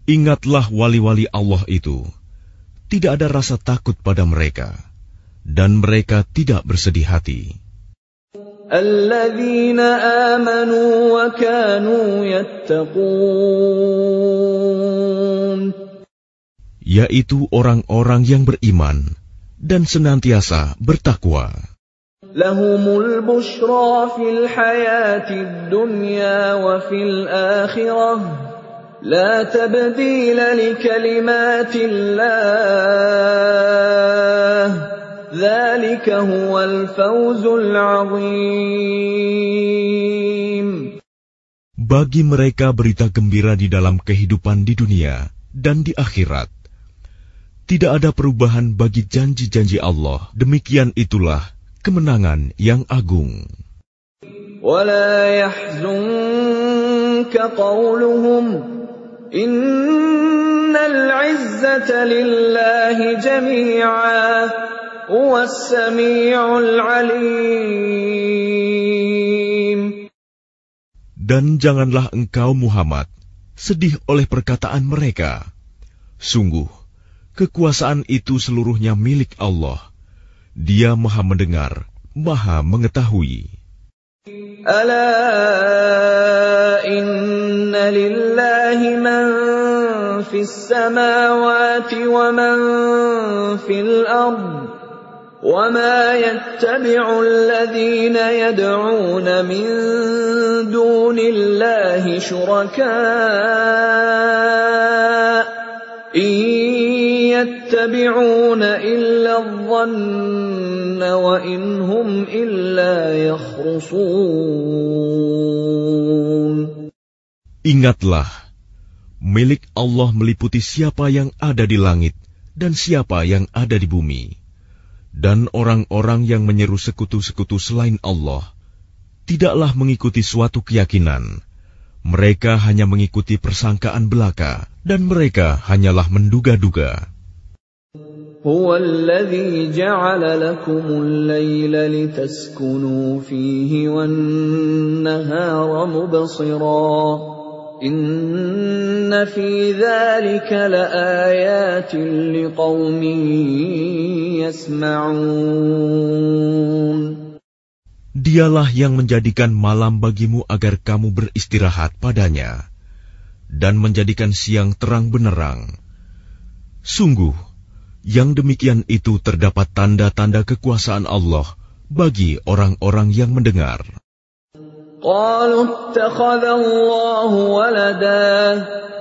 Speaker 2: Ingatlah wali-wali Allah itu, Tidak ada rasa takut pada mereka. Dan mereka tidak bersedih hati.
Speaker 1: الذين آمنوا وكانوا يتقون
Speaker 2: Yaitu orang-orang yang beriman dan senantiasa bertakwa.
Speaker 1: لهم البشرى في الحياة الدنيا وفي الآخرة لا تبديل لكلمات الله ذلك هو الفوز العظيم
Speaker 2: Bagi mereka berita gembira di dalam kehidupan di dunia dan di akhirat. Tidak ada perubahan bagi janji-janji Allah. Demikian itulah kemenangan yang agung.
Speaker 1: ولا يحزنك قولهم Innal izzata lillahi jami'a huwas samiul alim.
Speaker 2: Dan janganlah engkau Muhammad sedih oleh perkataan mereka. Sungguh, kekuasaan itu seluruhnya milik Allah. Dia maha mendengar, maha mengetahui.
Speaker 1: ألا إن لله من في السماوات ومن في الأرض وما يتبع الذين يدعون من دون الله شركاء إن يتبعون إلا الظن
Speaker 2: Ingatlah, milik Allah meliputi siapa yang ada di langit dan siapa yang ada di bumi. Dan orang-orang yang menyeru sekutu-sekutu selain Allah, tidaklah mengikuti suatu keyakinan. Mereka hanya mengikuti persangkaan belaka, dan mereka hanyalah menduga-duga.
Speaker 1: هو الذي جعل لكم الليل لتسكنوا فيه والنهار مبصرا إن في ذلك لآيات لقوم يسمعون
Speaker 2: Dialah yang menjadikan malam bagimu agar kamu beristirahat padanya, dan menjadikan siang terang benerang. Sungguh, yang demikian itu terdapat tanda-tanda kekuasaan Allah bagi orang-orang yang mendengar.
Speaker 1: قالوا اتخذ الله ولدا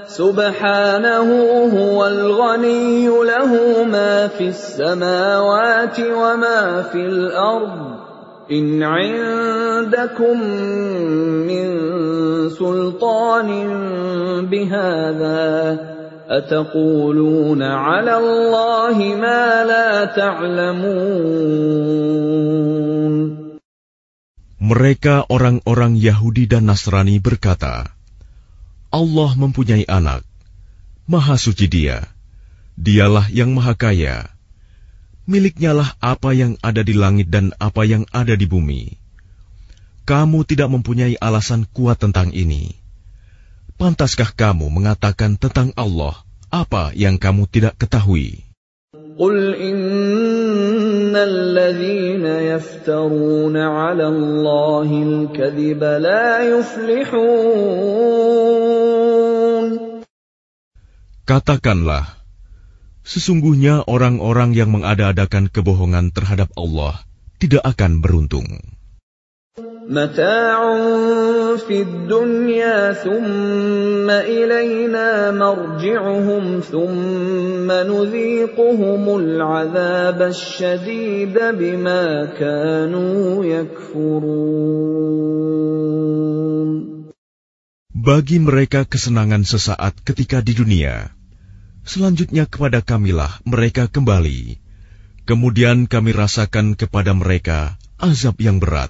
Speaker 1: سبحانه هو الغني له ما في السماوات وما في الارض ان عندكم من سلطان بهذا اتقولون على الله ما لا تعلمون
Speaker 2: Mereka orang-orang Yahudi dan Nasrani berkata, Allah mempunyai anak, Maha Suci Dia, Dialah yang Maha Kaya. Miliknyalah apa yang ada di langit dan apa yang ada di bumi. Kamu tidak mempunyai alasan kuat tentang ini. Pantaskah kamu mengatakan tentang Allah apa yang kamu tidak ketahui?
Speaker 1: قل إن الذين يفترون على الله الكذب لا يفلحون
Speaker 2: Katakanlah, sesungguhnya orang-orang yang mengada-adakan kebohongan terhadap Allah tidak akan beruntung.
Speaker 1: متاع في الدنيا ثم إلينا مرجعهم ثم نذيقهم العذاب الشديد بما كانوا يكفرون
Speaker 2: Bagi mereka kesenangan sesaat ketika di dunia, selanjutnya kepada kamilah mereka kembali. Kemudian kami rasakan kepada mereka azab yang berat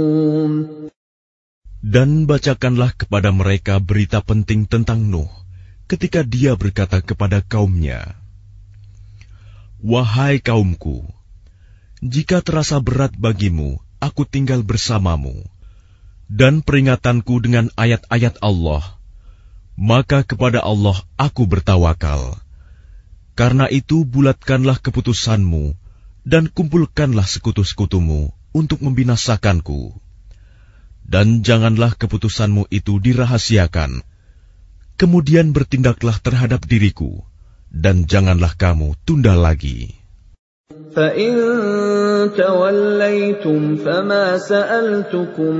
Speaker 2: Dan bacakanlah kepada mereka berita penting tentang Nuh ketika dia berkata kepada kaumnya, Wahai kaumku, jika terasa berat bagimu, aku tinggal bersamamu, dan peringatanku dengan ayat-ayat Allah, maka kepada Allah aku bertawakal. Karena itu bulatkanlah keputusanmu, dan kumpulkanlah sekutu-sekutumu untuk membinasakanku dan janganlah keputusanmu itu dirahasiakan. Kemudian bertindaklah terhadap diriku, dan janganlah kamu tunda lagi.
Speaker 1: فَإِن تَوَلَّيْتُمْ فَمَا سَأَلْتُكُم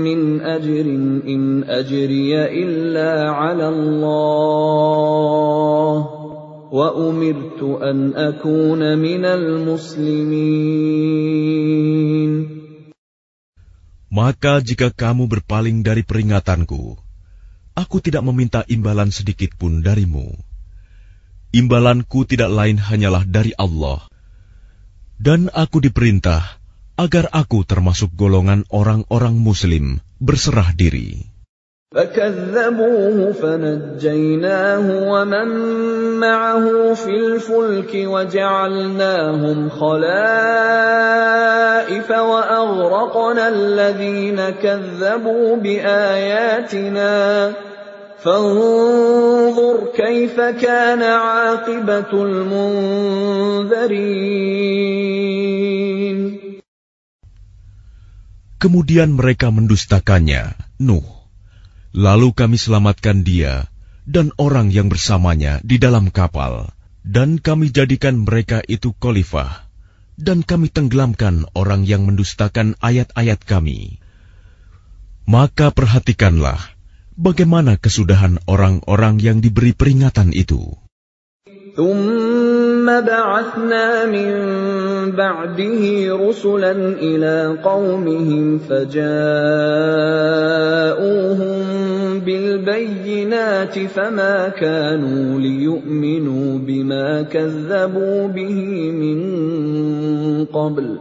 Speaker 1: مِّنْ أَجْرٍ إِنْ أَجْرِيَ إِلَّا عَلَى اللَّهِ وَأُمِرْتُ أَنْ أَكُونَ مِنَ الْمُسْلِمِينَ
Speaker 2: maka jika kamu berpaling dari peringatanku, aku tidak meminta imbalan sedikit pun darimu. Imbalanku tidak lain hanyalah dari Allah. Dan aku diperintah agar aku termasuk golongan orang-orang muslim berserah diri.
Speaker 1: فكذبوه فنجيناه ومن معه في الفلك وجعلناهم خلائف وأغرقنا الذين كذبوا بآياتنا فانظر كيف كان عاقبة المنذرين
Speaker 2: Kemudian mereka mendustakannya, Nuh. Lalu kami selamatkan dia dan orang yang bersamanya di dalam kapal, dan kami jadikan mereka itu khalifah, dan kami tenggelamkan orang yang mendustakan ayat-ayat kami. Maka perhatikanlah bagaimana kesudahan orang-orang yang diberi peringatan itu.
Speaker 1: ثم بعثنا من بعده رسلا إلى قومهم فجاءوهم بالبينات فما كانوا ليؤمنوا بما كذبوا به من قبل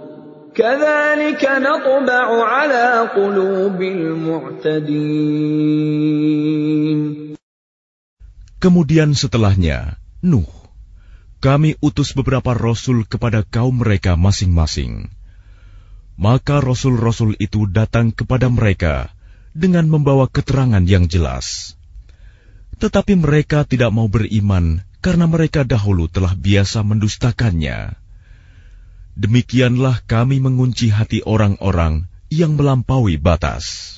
Speaker 1: كذلك نطبع على قلوب المعتدين
Speaker 2: Kemudian setelahnya, Nuh, kami utus beberapa rasul kepada kaum mereka masing-masing. Maka rasul-rasul itu datang kepada mereka dengan membawa keterangan yang jelas. Tetapi mereka tidak mau beriman karena mereka dahulu telah biasa mendustakannya. Demikianlah kami mengunci hati orang-orang yang melampaui batas.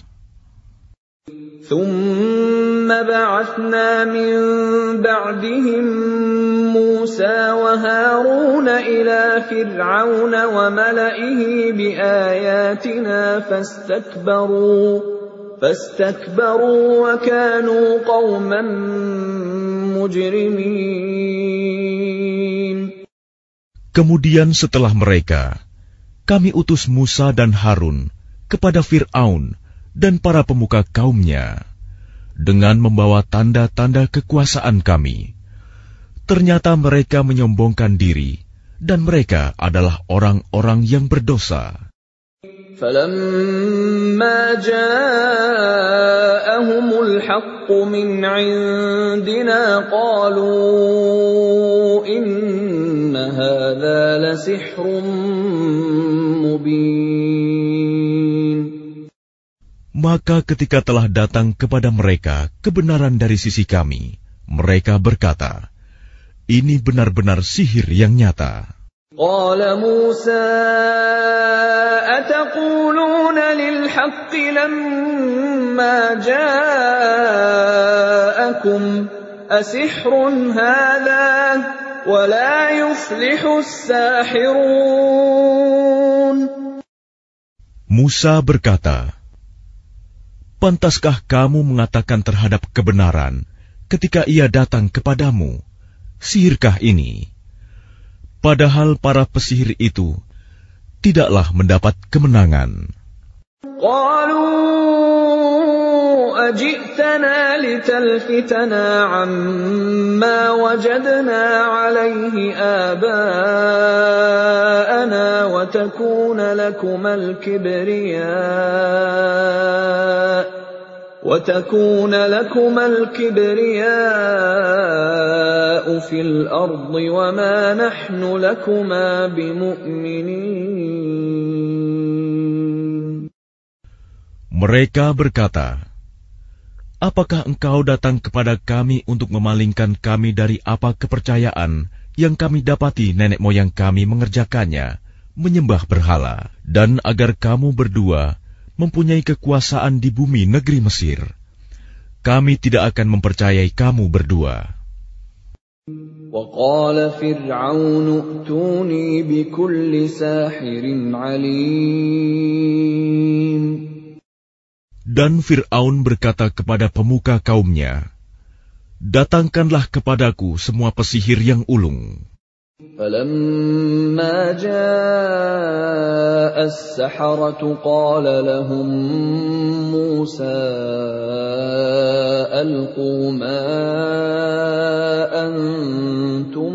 Speaker 1: ثم بعثنا من بعدهم موسى وهارون إلى فرعون وملئه بآياتنا فاستكبروا فاستكبروا وكانوا قوما مجرمين
Speaker 2: Kemudian setelah mereka, kami utus Musa dan Harun kepada Fir'aun dan para pemuka kaumnya dengan membawa tanda-tanda kekuasaan kami. Ternyata mereka menyombongkan diri, dan mereka adalah orang-orang yang berdosa.
Speaker 1: فلما جاءهم الحق من عندنا قالوا إن هذا لسحر مبين
Speaker 2: Maka ketika telah datang kepada mereka kebenaran dari sisi kami, mereka berkata, Ini benar-benar sihir yang nyata.
Speaker 1: قال موسى أتقولون للحق لما جاءكم أسحر هذا ولا يفلح الساحرون
Speaker 2: Musa berkata, Pantaskah kamu mengatakan terhadap kebenaran ketika ia datang kepadamu? Sihirkah ini? Padahal para pesihir itu tidaklah mendapat kemenangan.
Speaker 1: قالوا أجئتنا لتلفتنا عما وجدنا عليه آباءنا وتكون لكما الكبرياء وتكون لكما الكبرياء في الأرض وما نحن لكما بمؤمنين
Speaker 2: Mereka berkata, Apakah engkau datang kepada kami untuk memalingkan kami dari apa kepercayaan yang kami dapati nenek moyang kami mengerjakannya, menyembah berhala, dan agar kamu berdua mempunyai kekuasaan di bumi negeri Mesir? Kami tidak akan mempercayai kamu berdua.
Speaker 1: وقال فرعون ائتوني بكل ساحر عليم
Speaker 2: Dan Fir'aun berkata kepada pemuka kaumnya, Datangkanlah kepadaku semua pesihir yang ulung.
Speaker 1: فلما جاء السحرة قال لهم موسى ألقوا ما أنتم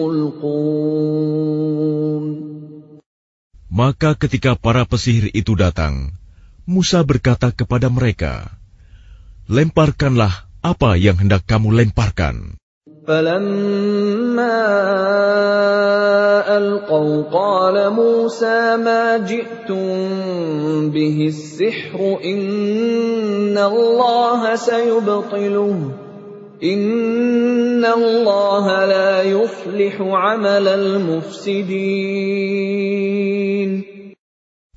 Speaker 1: ملقون
Speaker 2: Maka ketika para pesihir itu datang, Musa berkata kepada mereka, Lemparkanlah apa yang hendak kamu lemparkan.
Speaker 1: فلما ألقوا قال موسى ما جئتم به السحر إن الله سيبطله إن الله لا يفلح عمل المفسدين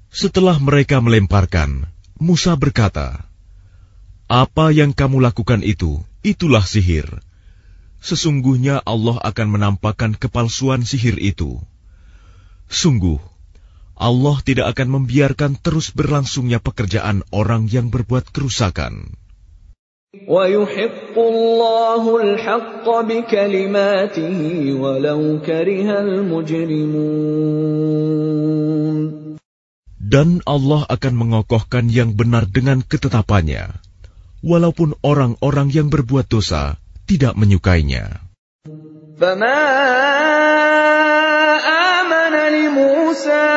Speaker 2: Setelah mereka melemparkan, Musa berkata, Apa yang kamu lakukan itu, itulah sihir. Sesungguhnya Allah akan menampakkan kepalsuan sihir itu. Sungguh, Allah tidak akan membiarkan terus berlangsungnya pekerjaan orang yang berbuat kerusakan.
Speaker 1: ويحق الله الحق بكلماته ولو كره المجرمون
Speaker 2: Dan Allah akan mengokohkan yang benar dengan ketetapannya, walaupun orang-orang yang berbuat dosa tidak menyukainya.
Speaker 1: فما آمن لموسى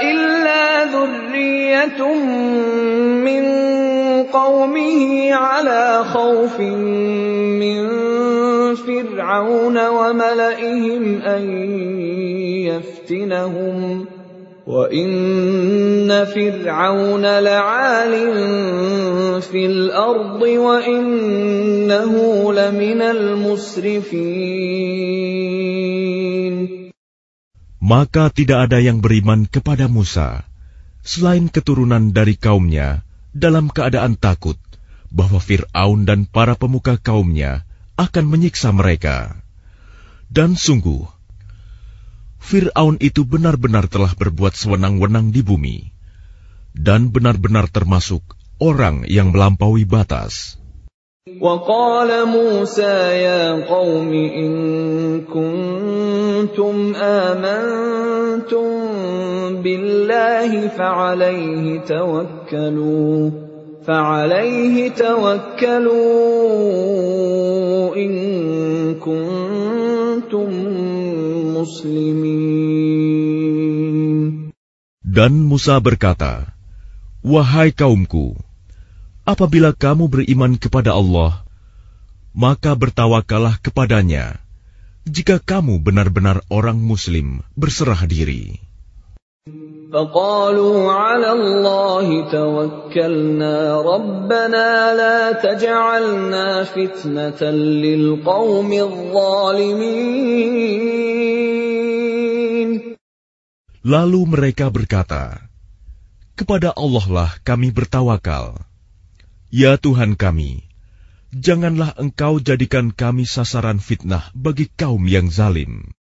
Speaker 1: إلا ذرية من قومه على خوف من فرعون وملئهم أن يفتنهم وإن فرعون لعال في الأرض وإنه لمن المسرفين
Speaker 2: Maka tidak ada yang beriman kepada Musa, selain keturunan dari kaumnya, dalam keadaan takut bahwa Fir'aun dan para pemuka kaumnya akan menyiksa mereka. Dan sungguh, Fir'aun itu benar-benar telah berbuat sewenang-wenang di bumi, dan benar-benar termasuk orang yang melampaui batas.
Speaker 1: وقال موسى يا قوم إن كنتم آمنتم بالله فعليه توكلوا فعليه توكلوا إن كنتم muslimin.
Speaker 2: Dan Musa berkata, Wahai kaumku, apabila kamu beriman kepada Allah, maka bertawakalah kepadanya jika kamu benar-benar orang muslim berserah diri.
Speaker 1: فقالوا على الله توكلنا ربنا لا تجعلنا فتنة للقوم الظالمين
Speaker 2: Lalu mereka berkata, Kepada Allah lah kami bertawakal. Ya Tuhan kami, janganlah Engkau jadikan kami sasaran fitnah bagi kaum yang zalim.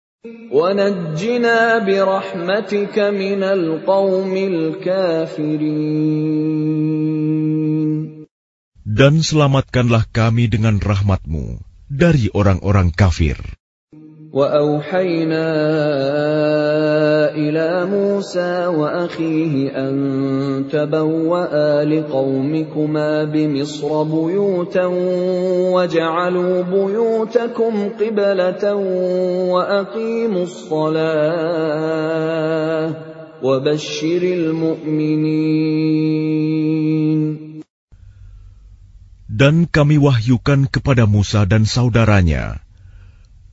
Speaker 1: ونجنا برحمتك من القوم الكافرين
Speaker 2: Dan selamatkanlah kami dengan rahmatmu dari orang-orang kafir.
Speaker 1: وأوحينا إلى موسى وأخيه أن تبوأ لقومكما بمصر بيوتا وجعلوا بيوتكم قبلة وأقيموا الصلاة وبشر المؤمنين.
Speaker 2: Dan kami wahyukan kepada Musa dan saudaranya,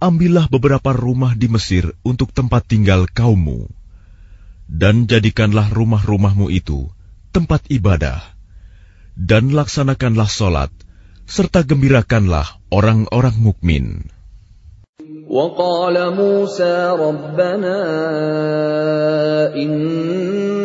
Speaker 2: ambillah beberapa rumah di Mesir untuk tempat tinggal kaummu, dan jadikanlah rumah-rumahmu itu tempat ibadah, dan laksanakanlah solat, serta gembirakanlah orang-orang mukmin.
Speaker 1: وقال موسى ربنا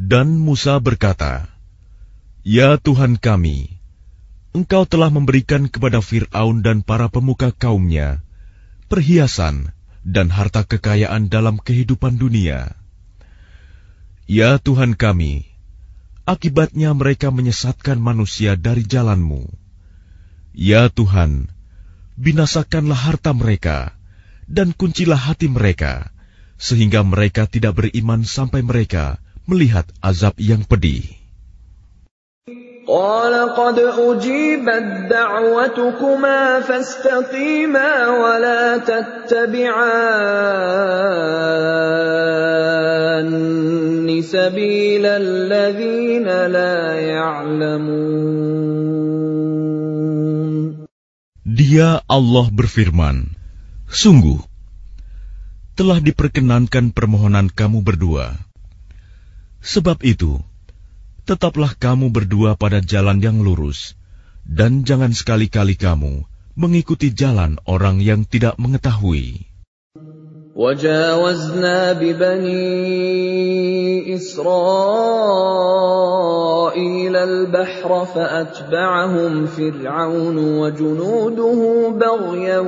Speaker 2: Dan Musa berkata, Ya Tuhan kami, Engkau telah memberikan kepada Fir'aun dan para pemuka kaumnya perhiasan dan harta kekayaan dalam kehidupan dunia. Ya Tuhan kami, akibatnya mereka menyesatkan manusia dari jalanmu. Ya Tuhan, binasakanlah harta mereka, dan kuncilah hati mereka, sehingga mereka tidak beriman sampai mereka melihat azab yang pedih.
Speaker 1: قال قد أجيبت دعوتكما فاستقيما ولا تتبعان سبيل الذين لا يعلمون
Speaker 2: Dia Allah berfirman, Sungguh, telah diperkenankan permohonan kamu berdua. Sebab itu, tetaplah kamu berdua pada jalan yang lurus, dan jangan sekali-kali kamu mengikuti jalan orang yang tidak mengetahui.
Speaker 1: وجاوزنا ببني إسرائيل البحر فأتبعهم فرعون وجنوده بغيا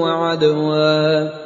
Speaker 1: وعدوا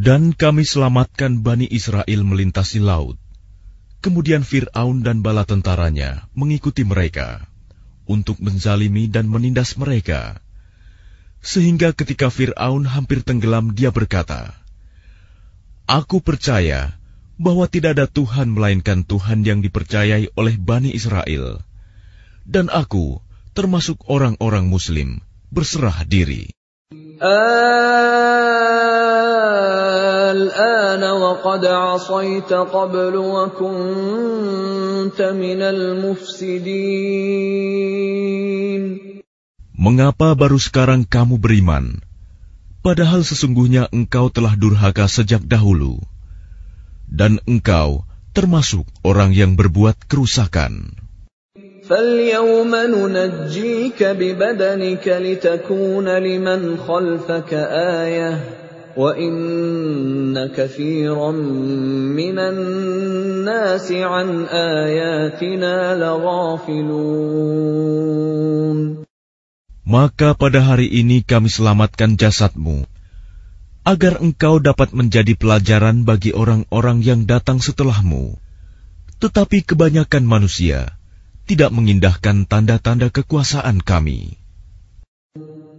Speaker 2: Dan kami selamatkan Bani Israel melintasi laut. Kemudian Fir'aun dan bala tentaranya mengikuti mereka untuk menzalimi dan menindas mereka. Sehingga ketika Fir'aun hampir tenggelam dia berkata, Aku percaya bahwa tidak ada Tuhan melainkan Tuhan yang dipercayai oleh Bani Israel. Dan aku, termasuk orang-orang muslim, berserah diri.
Speaker 1: الآن وقد عصيت قبل وكنت من المفسدين
Speaker 2: Mengapa baru sekarang kamu beriman? Padahal sesungguhnya engkau telah durhaka sejak dahulu. Dan engkau termasuk orang yang berbuat kerusakan.
Speaker 1: فاليوم ننجيك ببدنك لتكون لمن خلفك آية وَإِنَّ كَثِيرًا مِنَ النَّاسِ عَنْ آيَاتِنَا لَغَافِلُونَ
Speaker 2: Maka pada hari ini kami selamatkan jasadmu, agar engkau dapat menjadi pelajaran bagi orang-orang yang datang setelahmu. Tetapi kebanyakan manusia tidak mengindahkan tanda-tanda kekuasaan kami.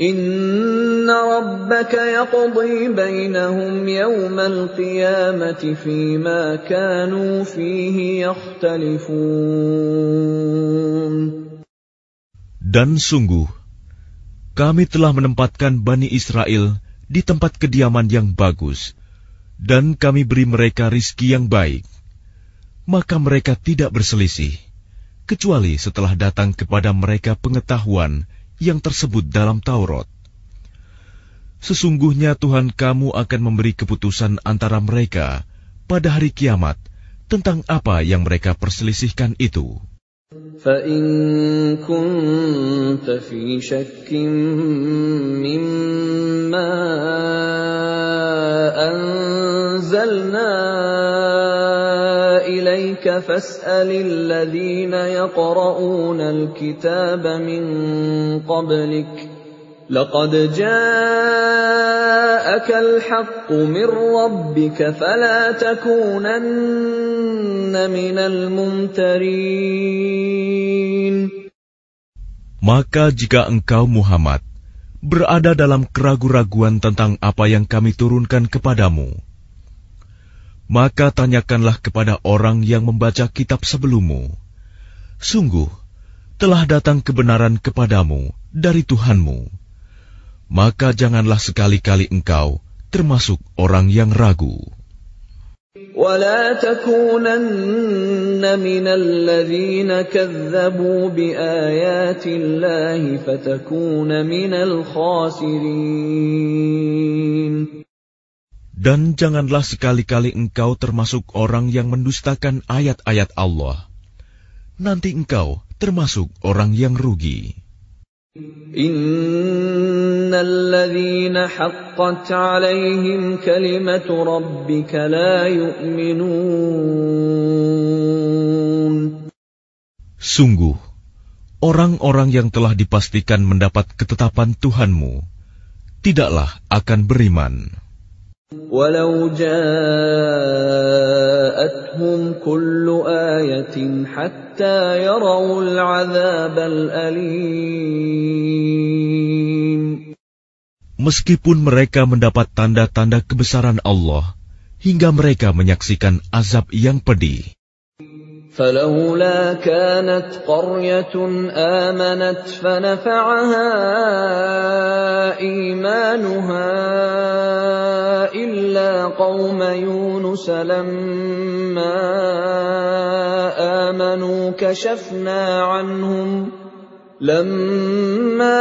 Speaker 1: Inna rabbaka yaqdi bainahum yawmal qiyamati fima kanu fihi yakhtalifun.
Speaker 2: Dan sungguh, kami telah menempatkan Bani Israel di tempat kediaman yang bagus, dan kami beri mereka rizki yang baik. Maka mereka tidak berselisih, kecuali setelah datang kepada mereka pengetahuan yang tersebut dalam Taurat. Sesungguhnya Tuhan kamu akan memberi keputusan antara mereka pada hari kiamat tentang apa yang mereka perselisihkan itu.
Speaker 1: فَإِن كُنتَ فِي شَكٍّ مِّمَّا أَنزَلْنَا إِلَيْكَ فَاسْأَلِ الَّذِينَ يَقْرَؤُونَ الْكِتَابَ مِن قَبْلِكَ ۚ لَقَدْ جَاءَكَ الْحَقُّ مِن رَّبِّكَ فَلَا تَكُونَنَّ مِنَ الْمُمْتَرِينَ
Speaker 2: Maka jika engkau Muhammad berada dalam keraguan-raguan tentang apa yang kami turunkan kepadamu, maka tanyakanlah kepada orang yang membaca kitab sebelummu. Sungguh, telah datang kebenaran kepadamu dari Tuhanmu. Maka janganlah sekali-kali engkau termasuk orang yang ragu.
Speaker 1: ولا تكونن من الذين كذبوا بآيات الله فتكون من الخاسرين
Speaker 2: dan janganlah sekali-kali engkau termasuk orang yang mendustakan ayat-ayat Allah. Nanti engkau termasuk orang yang rugi. Sungguh, orang-orang yang telah dipastikan mendapat ketetapan Tuhanmu, tidaklah akan beriman.
Speaker 1: ولو جاءتهم كل آية حتى يروا العذاب الأليم
Speaker 2: Meskipun mereka mendapat tanda-tanda kebesaran Allah, hingga mereka menyaksikan azab yang pedih.
Speaker 1: فلولا كانت قرية آمنت فنفعها إيمانها إلا قوم يونس لما آمنوا كشفنا عنهم لما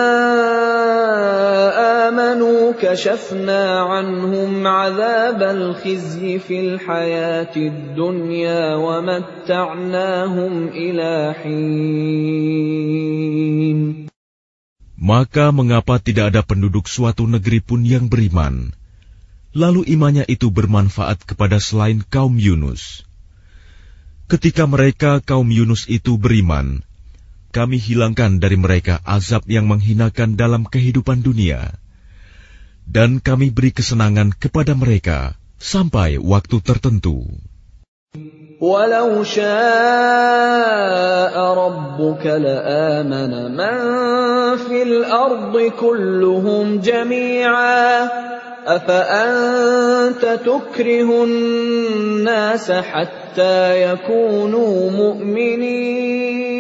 Speaker 1: آمنوا كشفنا عنهم عذاب الخزي في الحياة الدنيا ومتعناهم إلى حين
Speaker 2: Maka mengapa tidak ada penduduk suatu negeri pun yang beriman? Lalu imannya itu bermanfaat kepada selain kaum Yunus. Ketika mereka kaum Yunus itu beriman, kami hilangkan dari mereka azab yang menghinakan dalam kehidupan dunia. Dan kami beri kesenangan kepada mereka sampai waktu tertentu.
Speaker 1: ولو شاء ربك لآمن من في الأرض كلهم جميعا أفأنت تكره الناس حتى يكونوا مؤمنين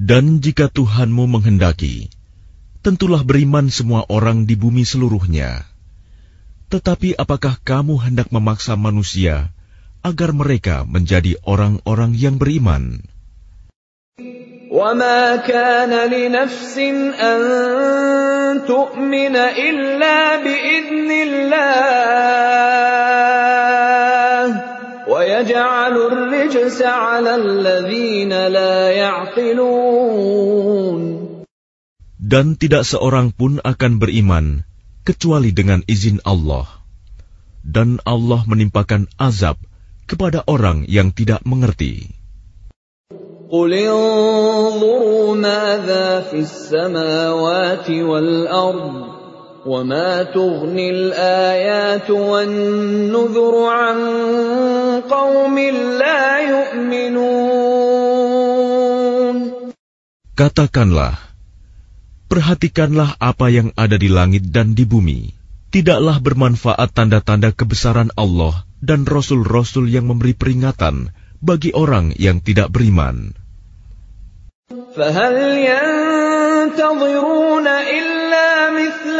Speaker 2: Dan jika Tuhanmu menghendaki, tentulah beriman semua orang di bumi seluruhnya. Tetapi apakah kamu hendak memaksa manusia agar mereka menjadi orang-orang yang beriman?
Speaker 1: وما كان لنفس أن تؤمن إلا بإذن الله ويجعل الرجس على الذين لا يعقلون
Speaker 2: Dan tidak seorang pun akan beriman kecuali dengan izin Allah. Dan Allah menimpakan azab kepada orang yang tidak mengerti.
Speaker 1: قل انظروا ماذا في السماوات والأرض وما تغني الآيات والنذر عن قوم لا يؤمنون
Speaker 2: Katakanlah, perhatikanlah apa yang ada di langit dan di bumi. Tidaklah bermanfaat tanda-tanda kebesaran Allah dan rasul-rasul yang memberi peringatan bagi orang yang tidak beriman.
Speaker 1: فهل ينتظرون إلا مثل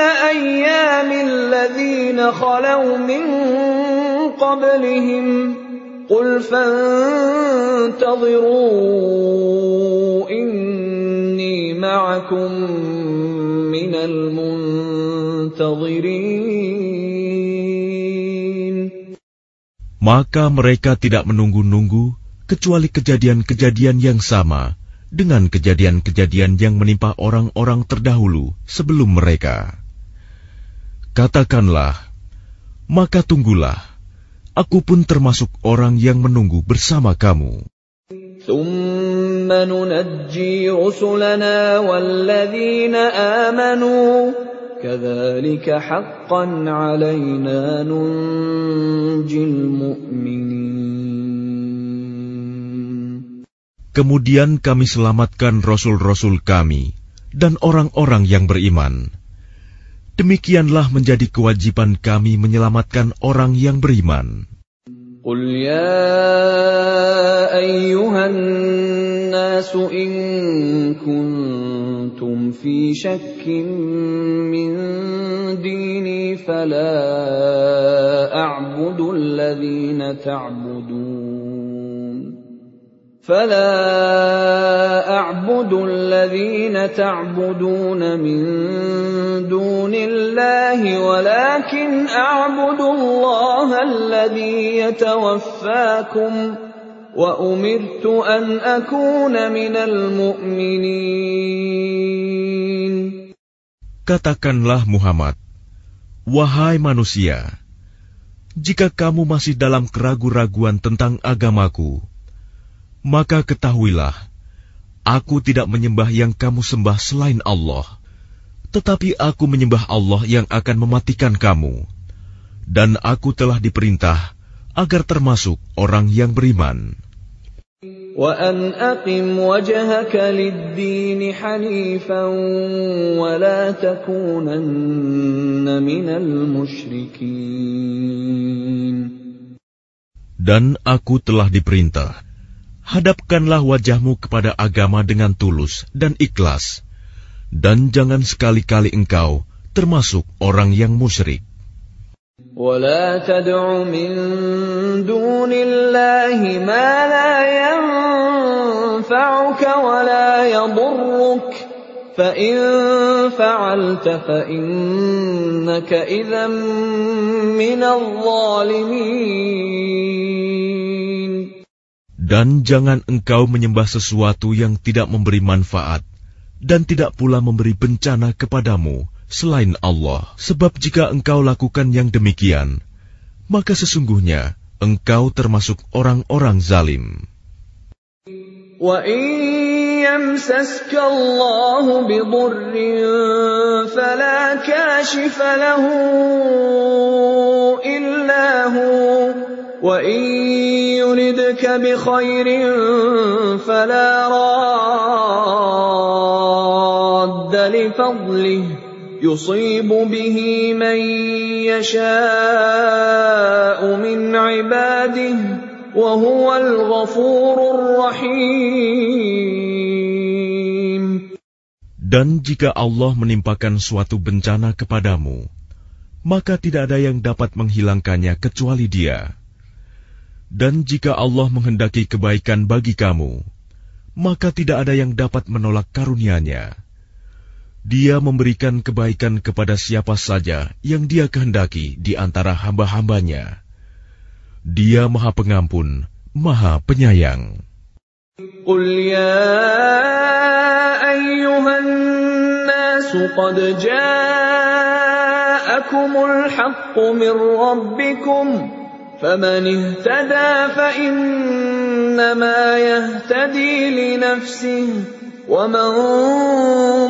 Speaker 1: أيام الذين خلوا من قبلهم قل فانتظروا إني معكم من المنتظرين
Speaker 2: Maka mereka tidak menunggu-nunggu kecuali kejadian-kejadian yang sama dengan kejadian-kejadian yang menimpa orang-orang terdahulu sebelum mereka. Katakanlah, maka tunggulah, aku pun termasuk orang yang menunggu bersama kamu.
Speaker 1: ثم ننجي رسلنا والذين آمنوا كذلك حقا علينا ننجي المؤمنين
Speaker 2: Kemudian kami selamatkan rasul-rasul kami dan orang-orang yang beriman. Demikianlah menjadi kewajiban kami menyelamatkan orang yang beriman.
Speaker 1: قل يا أيها الناس إن كنتم في شك من ديني فلا أعبد الذين تعبدون فلا أعبد الذين تعبدون من دون الله ولكن أعبد الله الذي يتوفاكم وأمرت أن أكون من المؤمنين
Speaker 2: Katakanlah Muhammad, Wahai manusia, jika kamu masih dalam keraguan-raguan tentang agamaku, maka ketahuilah, aku tidak menyembah yang kamu sembah selain Allah, tetapi aku menyembah Allah yang akan mematikan kamu, dan aku telah diperintah agar termasuk orang yang beriman.
Speaker 1: وأن أقم وجهك للدين حنيفا ولا تكونن من المشركين
Speaker 2: Dan aku telah diperintah, hadapkanlah wajahmu kepada agama dengan tulus dan ikhlas, dan jangan sekali-kali engkau termasuk orang yang musyrik.
Speaker 1: ولا تدع من دون الله ما لا ينفعك ولا يضرك فإن فعلت فإنك إذا من الظالمين
Speaker 2: Dan jangan engkau menyembah sesuatu yang tidak memberi manfaat dan tidak pula memberi bencana kepadamu selain Allah. Sebab jika engkau lakukan yang demikian, maka sesungguhnya engkau termasuk orang-orang zalim.
Speaker 1: وَإِن يَمْسَسْكَ اللَّهُ بِضُرٍّ فَلَا كَاشِفَ لَهُ إِلَّا هُوَ وَإِن يُرِدْكَ بِخَيْرٍ فَلَا رَادَّ لِفَضْلِهِ يُصِيبُ بِهِ مَن يَشَاءُ مِنْ عِبَادِهِ وَهُوَ الْغَفُورُ الرَّحِيمُ
Speaker 2: Dan jika Allah menimpakan suatu bencana kepadamu, maka tidak ada yang dapat menghilangkannya kecuali Dia. Dan jika Allah menghendaki kebaikan bagi kamu, maka tidak ada yang dapat menolak karunia-Nya. Dia memberikan kebaikan kepada siapa saja yang Dia kehendaki di antara hamba-hambanya. Dia Maha Pengampun, Maha Penyayang.
Speaker 1: فمن اهتدى فإنما يهتدي لنفسه ومن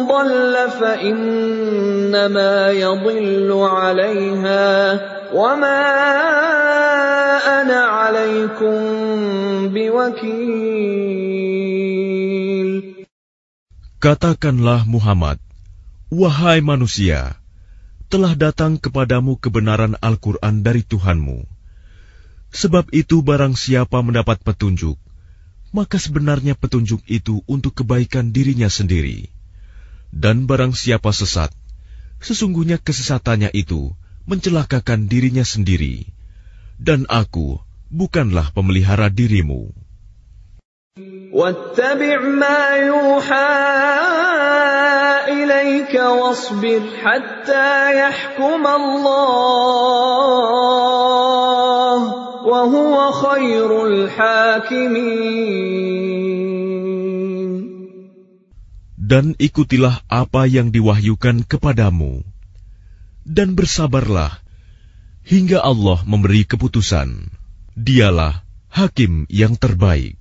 Speaker 1: ضل فإنما يضل عليها وما أنا عليكم بوكيل
Speaker 2: Katakanlah Muhammad, Wahai manusia, telah datang kepadamu kebenaran Al-Quran dari Tuhanmu. Sebab itu barang siapa mendapat petunjuk, maka sebenarnya petunjuk itu untuk kebaikan dirinya sendiri. Dan barang siapa sesat, sesungguhnya kesesatannya itu mencelakakan dirinya sendiri. Dan aku bukanlah pemelihara dirimu. Dan ikutilah apa yang diwahyukan kepadamu. Dan bersabarlah hingga Allah memberi keputusan. Dialah hakim yang terbaik.